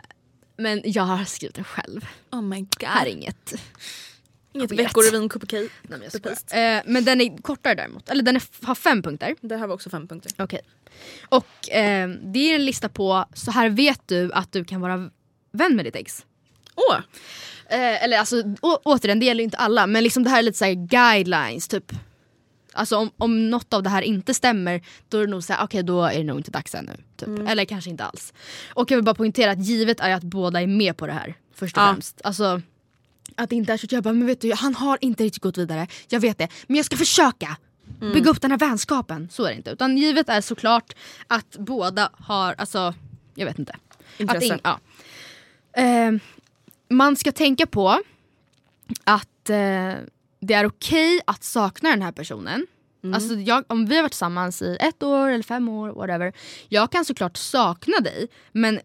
men jag har skrivit den själv. Oh my god. Det är inget. Inget veckorevyn okej. Nej, men, jag skojar. eh, men den är kortare däremot. Eller den är, har fem punkter. Det här var också fem punkter. Okej. Och eh, det är en lista på så här vet du att du kan vara vän med ditt ex. Åh! Eh, eller alltså å, återigen, det gäller ju inte alla men liksom det här är lite såhär guidelines typ. Alltså om, om något av det här inte stämmer då är det nog såhär, okej då är det nog inte dags ännu. Typ. Eller kanske inte alls. Och jag vill bara poängtera att givet är att båda är med på det här. Först och Ja. främst. Alltså, att det inte är så att jag bara, men vet du han har inte riktigt gått vidare. Jag vet det. Men jag ska försöka bygga upp den här vänskapen. Så är det inte. Utan givet är såklart att båda har, alltså jag vet inte. Intresse. Att ing- ja. Eh, man ska tänka på att eh, det är okej att sakna den här personen. Alltså jag, om vi har varit tillsammans i ett år eller fem år, whatever. Jag kan såklart sakna dig men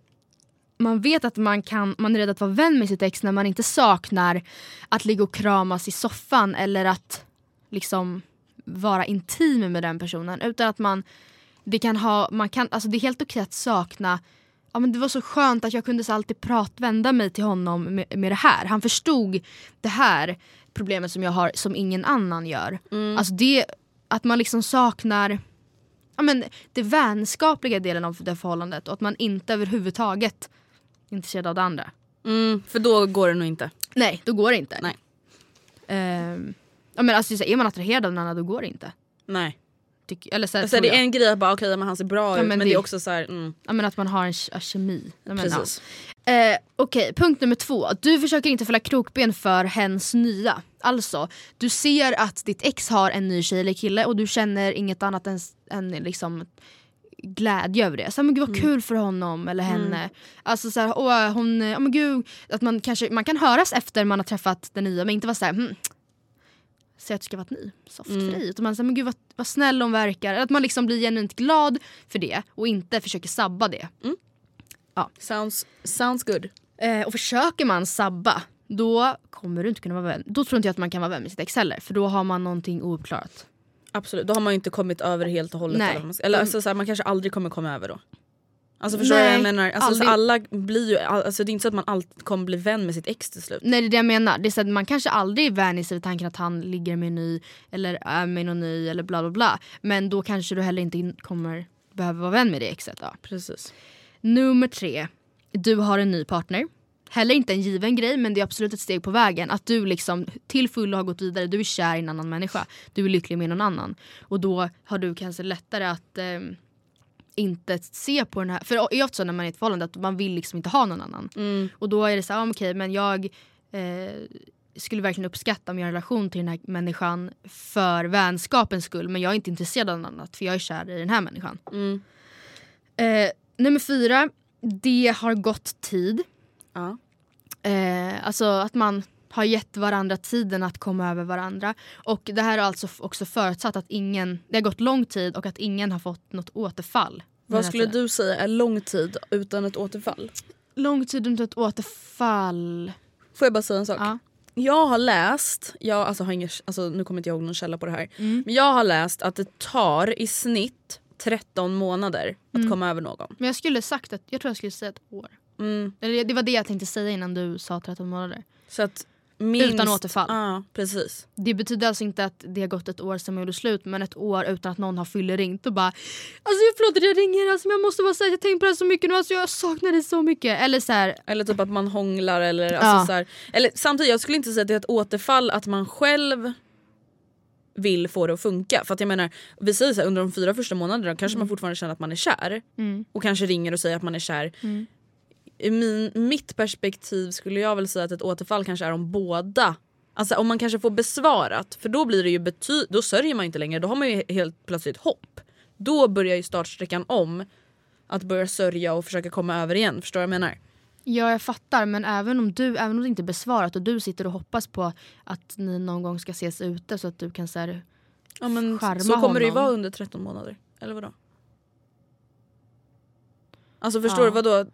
man vet att man, kan, man är rädd att vara vän med sitt ex när man inte saknar att ligga och kramas i soffan eller att liksom vara intim med den personen. Utan att man, det kan ha, man kan, alltså det är helt okej att sakna Ja, men det var så skönt att jag kunde så alltid pratvända mig till honom med, med det här. Han förstod det här problemet som jag har som ingen annan gör. Alltså det, att man liksom saknar ja, men det vänskapliga delen av det förhållandet och att man inte överhuvudtaget är intresserad av det andra. Mm, för då går det nog inte. Nej, då går det inte. Nej. Ehm, ja, men alltså, är man attraherad av den andra då går det inte. Nej. Tyck, eller så här, Alltså, det är en grej att bara okej men han ser bra Ja, ut men men det är också så här, mm, ja, men att man har en ja, kemi. Ja. Eh, Okej, punkt nummer två. Du försöker inte fälla krokben för hens nya. Alltså, du ser att ditt ex har en ny tjej eller kille och du känner inget annat än, än liksom glädje över det. Så, men gud vad kul för honom eller henne. Alltså så här, åh, hon, oh, men gud, att man, kanske, man kan höras efter man har träffat den nya men inte vara såhär hmm, Säg att du ska vara ny, soft för dig. Utan man säger men gud vad, vad snäll hon verkar. Att man liksom blir genuint glad för det och inte försöker sabba det. Sounds, sounds good. Eh, och försöker man sabba, då kommer du inte kunna vara vän. Då tror inte jag att man kan vara vän med sitt ex heller. För då har man någonting ouppklarat. Absolut, då har man ju inte kommit över helt och hållet. Nej. Eller, eller alltså, så här, man kanske aldrig kommer komma över då. Alltså förstår du vad jag menar? Alltså, så aldrig. alla blir ju, alltså, det är inte så att man alltid kommer bli vän med sitt ex till slut. Nej det är det jag menar. Det är så att man kanske aldrig vänjer sig vid tanken att han ligger med en ny eller är med någon ny eller bla bla bla. Men då kanske du heller inte in- kommer behöva vara vän med det exet då. Precis. Nummer tre. Du har en ny partner. Heller inte en given grej men det är absolut ett steg på vägen. Att du liksom till fullo har gått vidare. Du är kär i en annan människa. Du är lycklig med någon annan. Och då har du kanske lättare att ehm, inte se på den här. För det är ofta så när man är i ett förhållande att man vill liksom inte ha någon annan. Och då är det så här, ah, okej men jag eh, skulle verkligen uppskatta om jag har en relation till den här människan för vänskapens skull. Men jag är inte intresserad av något annat för jag är kär i den här människan. Mm. Eh, nummer fyra, det har gått tid. Ja. Eh, alltså att man har gett varandra tiden att komma över varandra. Och det här har alltså också förutsatt att ingen, det har gått lång tid och att ingen har fått något återfall. Vad skulle du säga är lång tid utan ett återfall? Lång tid utan ett återfall. Får jag bara säga en sak? Ja. Jag har läst, jag alltså har ingen, alltså nu kommer inte jag ihåg någon källa på det här. Mm. Men jag har läst att det tar i snitt 13 månader att Mm. komma över någon. Men jag skulle sagt att, jag tror jag skulle säga ett år. Mm. Det var det jag tänkte säga innan du sa 13 månader. Så att minst, Utan återfall. Ja precis. Det betyder alltså inte att det har gått ett år sedan man gjorde slut men ett år utan att någon har fylleringt och bara Alltså förlåt att jag ringer alltså, men jag måste bara säga att jag tänkt på det här så mycket nu, alltså, jag saknar dig så mycket. Eller så här, Eller typ att man hånglar eller, alltså Ja. så här, eller samtidigt jag skulle inte säga att det är ett återfall att man själv vill få det att funka. För att jag menar, vi säger så här, under de fyra första månaderna kanske man fortfarande känner att man är kär mm, och kanske ringer och säger att man är kär. Mm. I min, mitt perspektiv skulle jag väl säga att ett återfall kanske är om båda Alltså om man kanske får besvarat för då blir det ju bety- då sörjer man inte längre, då har man ju helt plötsligt hopp. Då börjar ju startsträckan om att börja sörja och försöka komma över igen, förstår du vad jag menar? Ja, jag fattar. Men även om, du, även om det inte är besvarat och du sitter och hoppas på att ni någon gång ska ses ute så att du kan så här, Ja, men så kommer det ju honom. vara under 13 månader. Eller vadå? Alltså förstår du vadå?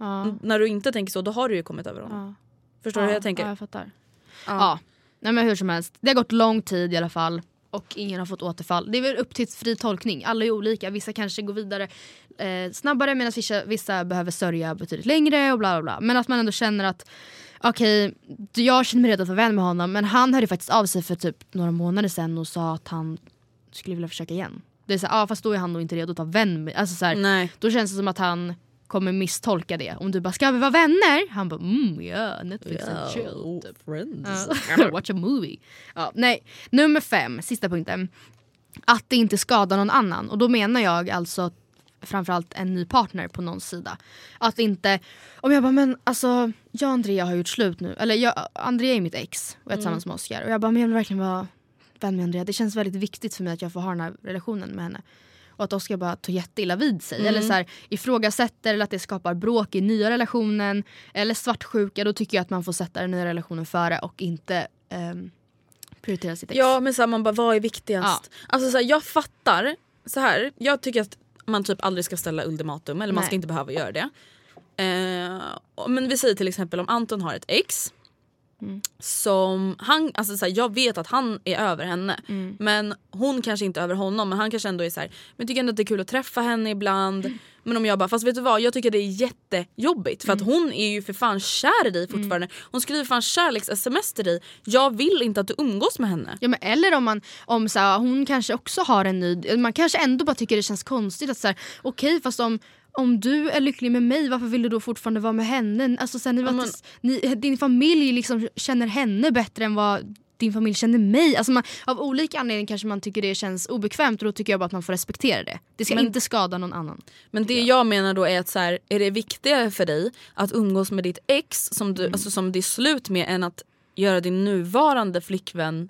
När du inte tänker så då har du ju kommit över honom. Ja. Förstår du hur jag tänker? Ja, jag fattar. Ja. Nej, men hur som helst. Det har gått lång tid i alla fall. Och ingen har fått återfall. Det är väl upp till fri tolkning. Alla är olika. Vissa kanske går vidare eh, snabbare medan vissa, vissa behöver sörja betydligt längre och bla bla bla. Men att man ändå känner att okej, jag känner mig redo att vara vän med honom men han hörde faktiskt av sig för typ några månader sedan och sa att han skulle vilja försöka igen. Det är så här, ah, fast då är han nog inte redo att vara vän med alltså så här. Då känns det som att han kommer misstolka det. Om du bara “ska vi vara vänner?” Han bara “mm ja, Netflix and chill”. Typ. Ja. Watch a movie. Ja, nej. Nummer fem, sista punkten. Att det inte skadar någon annan. Och då menar jag alltså framförallt en ny partner på någons sida. Att inte, om jag bara men alltså jag och Andrea har gjort slut nu. Eller jag, Andrea är mitt ex och jag är tillsammans med Oscar. Och jag bara men jag vill verkligen vara vän med Andrea. Det känns väldigt viktigt för mig att jag får ha den här relationen med henne. Och att Oscar bara tar jätteilla vid sig. Eller så här, ifrågasätter eller att det skapar bråk i nya relationen. Eller svartsjuka. Då tycker jag att man får sätta den nya relationen före och inte ehm, prioritera sitt ex. Ja men så här, man bara vad är viktigast? Alltså så här, jag fattar, så här, jag tycker att man typ aldrig ska ställa ultimatum eller man Nej. ska inte behöva göra det. Eh, men vi säger till exempel om Anton har ett ex som han, alltså så här, jag vet att han är över henne men hon kanske inte är över honom men han kanske ändå är så här, men tycker ändå att det är kul att träffa henne ibland. Men om jag bara, fast vet du vad jag tycker det är jättejobbigt för att hon är ju för fan kär i dig fortfarande. Hon skriver fan kärleks-sms till dig. Jag vill inte att du umgås med henne. Ja, men eller om, man, om så här, hon kanske också har en ny... Man kanske ändå bara tycker det känns konstigt att så här, okej fast om, om du är lycklig med mig varför vill du då fortfarande vara med henne? Alltså, så här, ni, ni, din familj liksom känner henne bättre än vad din familj känner mig. Alltså man, av olika anledningar kanske man tycker det känns obekvämt och då tycker jag bara att man får respektera det. Det ska Men- inte skada någon annan. Men det jag menar då är att så här, är det viktigare för dig att umgås med ditt ex som, du, alltså, som det är slut med än att göra din nuvarande flickvän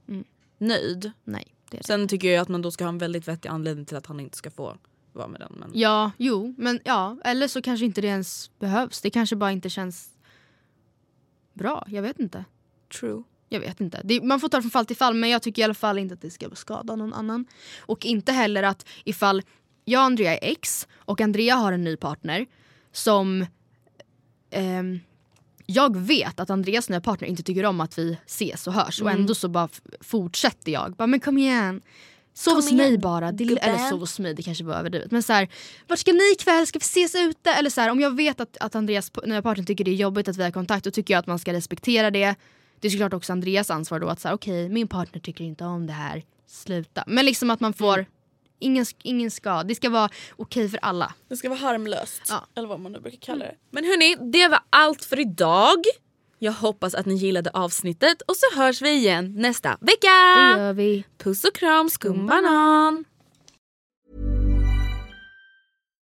nöjd? Nej, det det. Sen tycker jag att man då ska ha en väldigt vettig anledning till att han inte ska få vara med den. Men... Ja, jo, men ja. Eller så kanske inte det ens behövs. Det kanske bara inte känns bra. Jag vet inte. True. Jag vet inte. Det, man får ta det från fall till fall men jag tycker i alla fall inte att det ska skada någon annan. Och inte heller att ifall jag och Andrea är ex och Andrea har en ny partner som ehm, jag vet att Andreas nya partner inte tycker om att vi ses och hörs och ändå så bara fortsätter jag. Bara, men kom igen. Sov hos mig bara. Det, eller sov hos mig, det kanske var överdrivet. Men så här, vart ska ni ikväll? Ska vi ses ute? Eller så här, om jag vet att, att Andreas nya partner tycker det är jobbigt att vi har kontakt då tycker jag att man ska respektera det. Det är såklart också Andreas ansvar då att säga okej min partner tycker inte om det här, sluta. Men liksom att man får, ingen, ingen ska, det ska vara okej för alla. Det ska vara harmlöst. Ja. Eller vad man nu brukar kalla det. Men hörni, det var allt för idag. Jag hoppas att ni gillade avsnittet och så hörs vi igen nästa vecka. Det gör vi. Puss och kram skumbanan.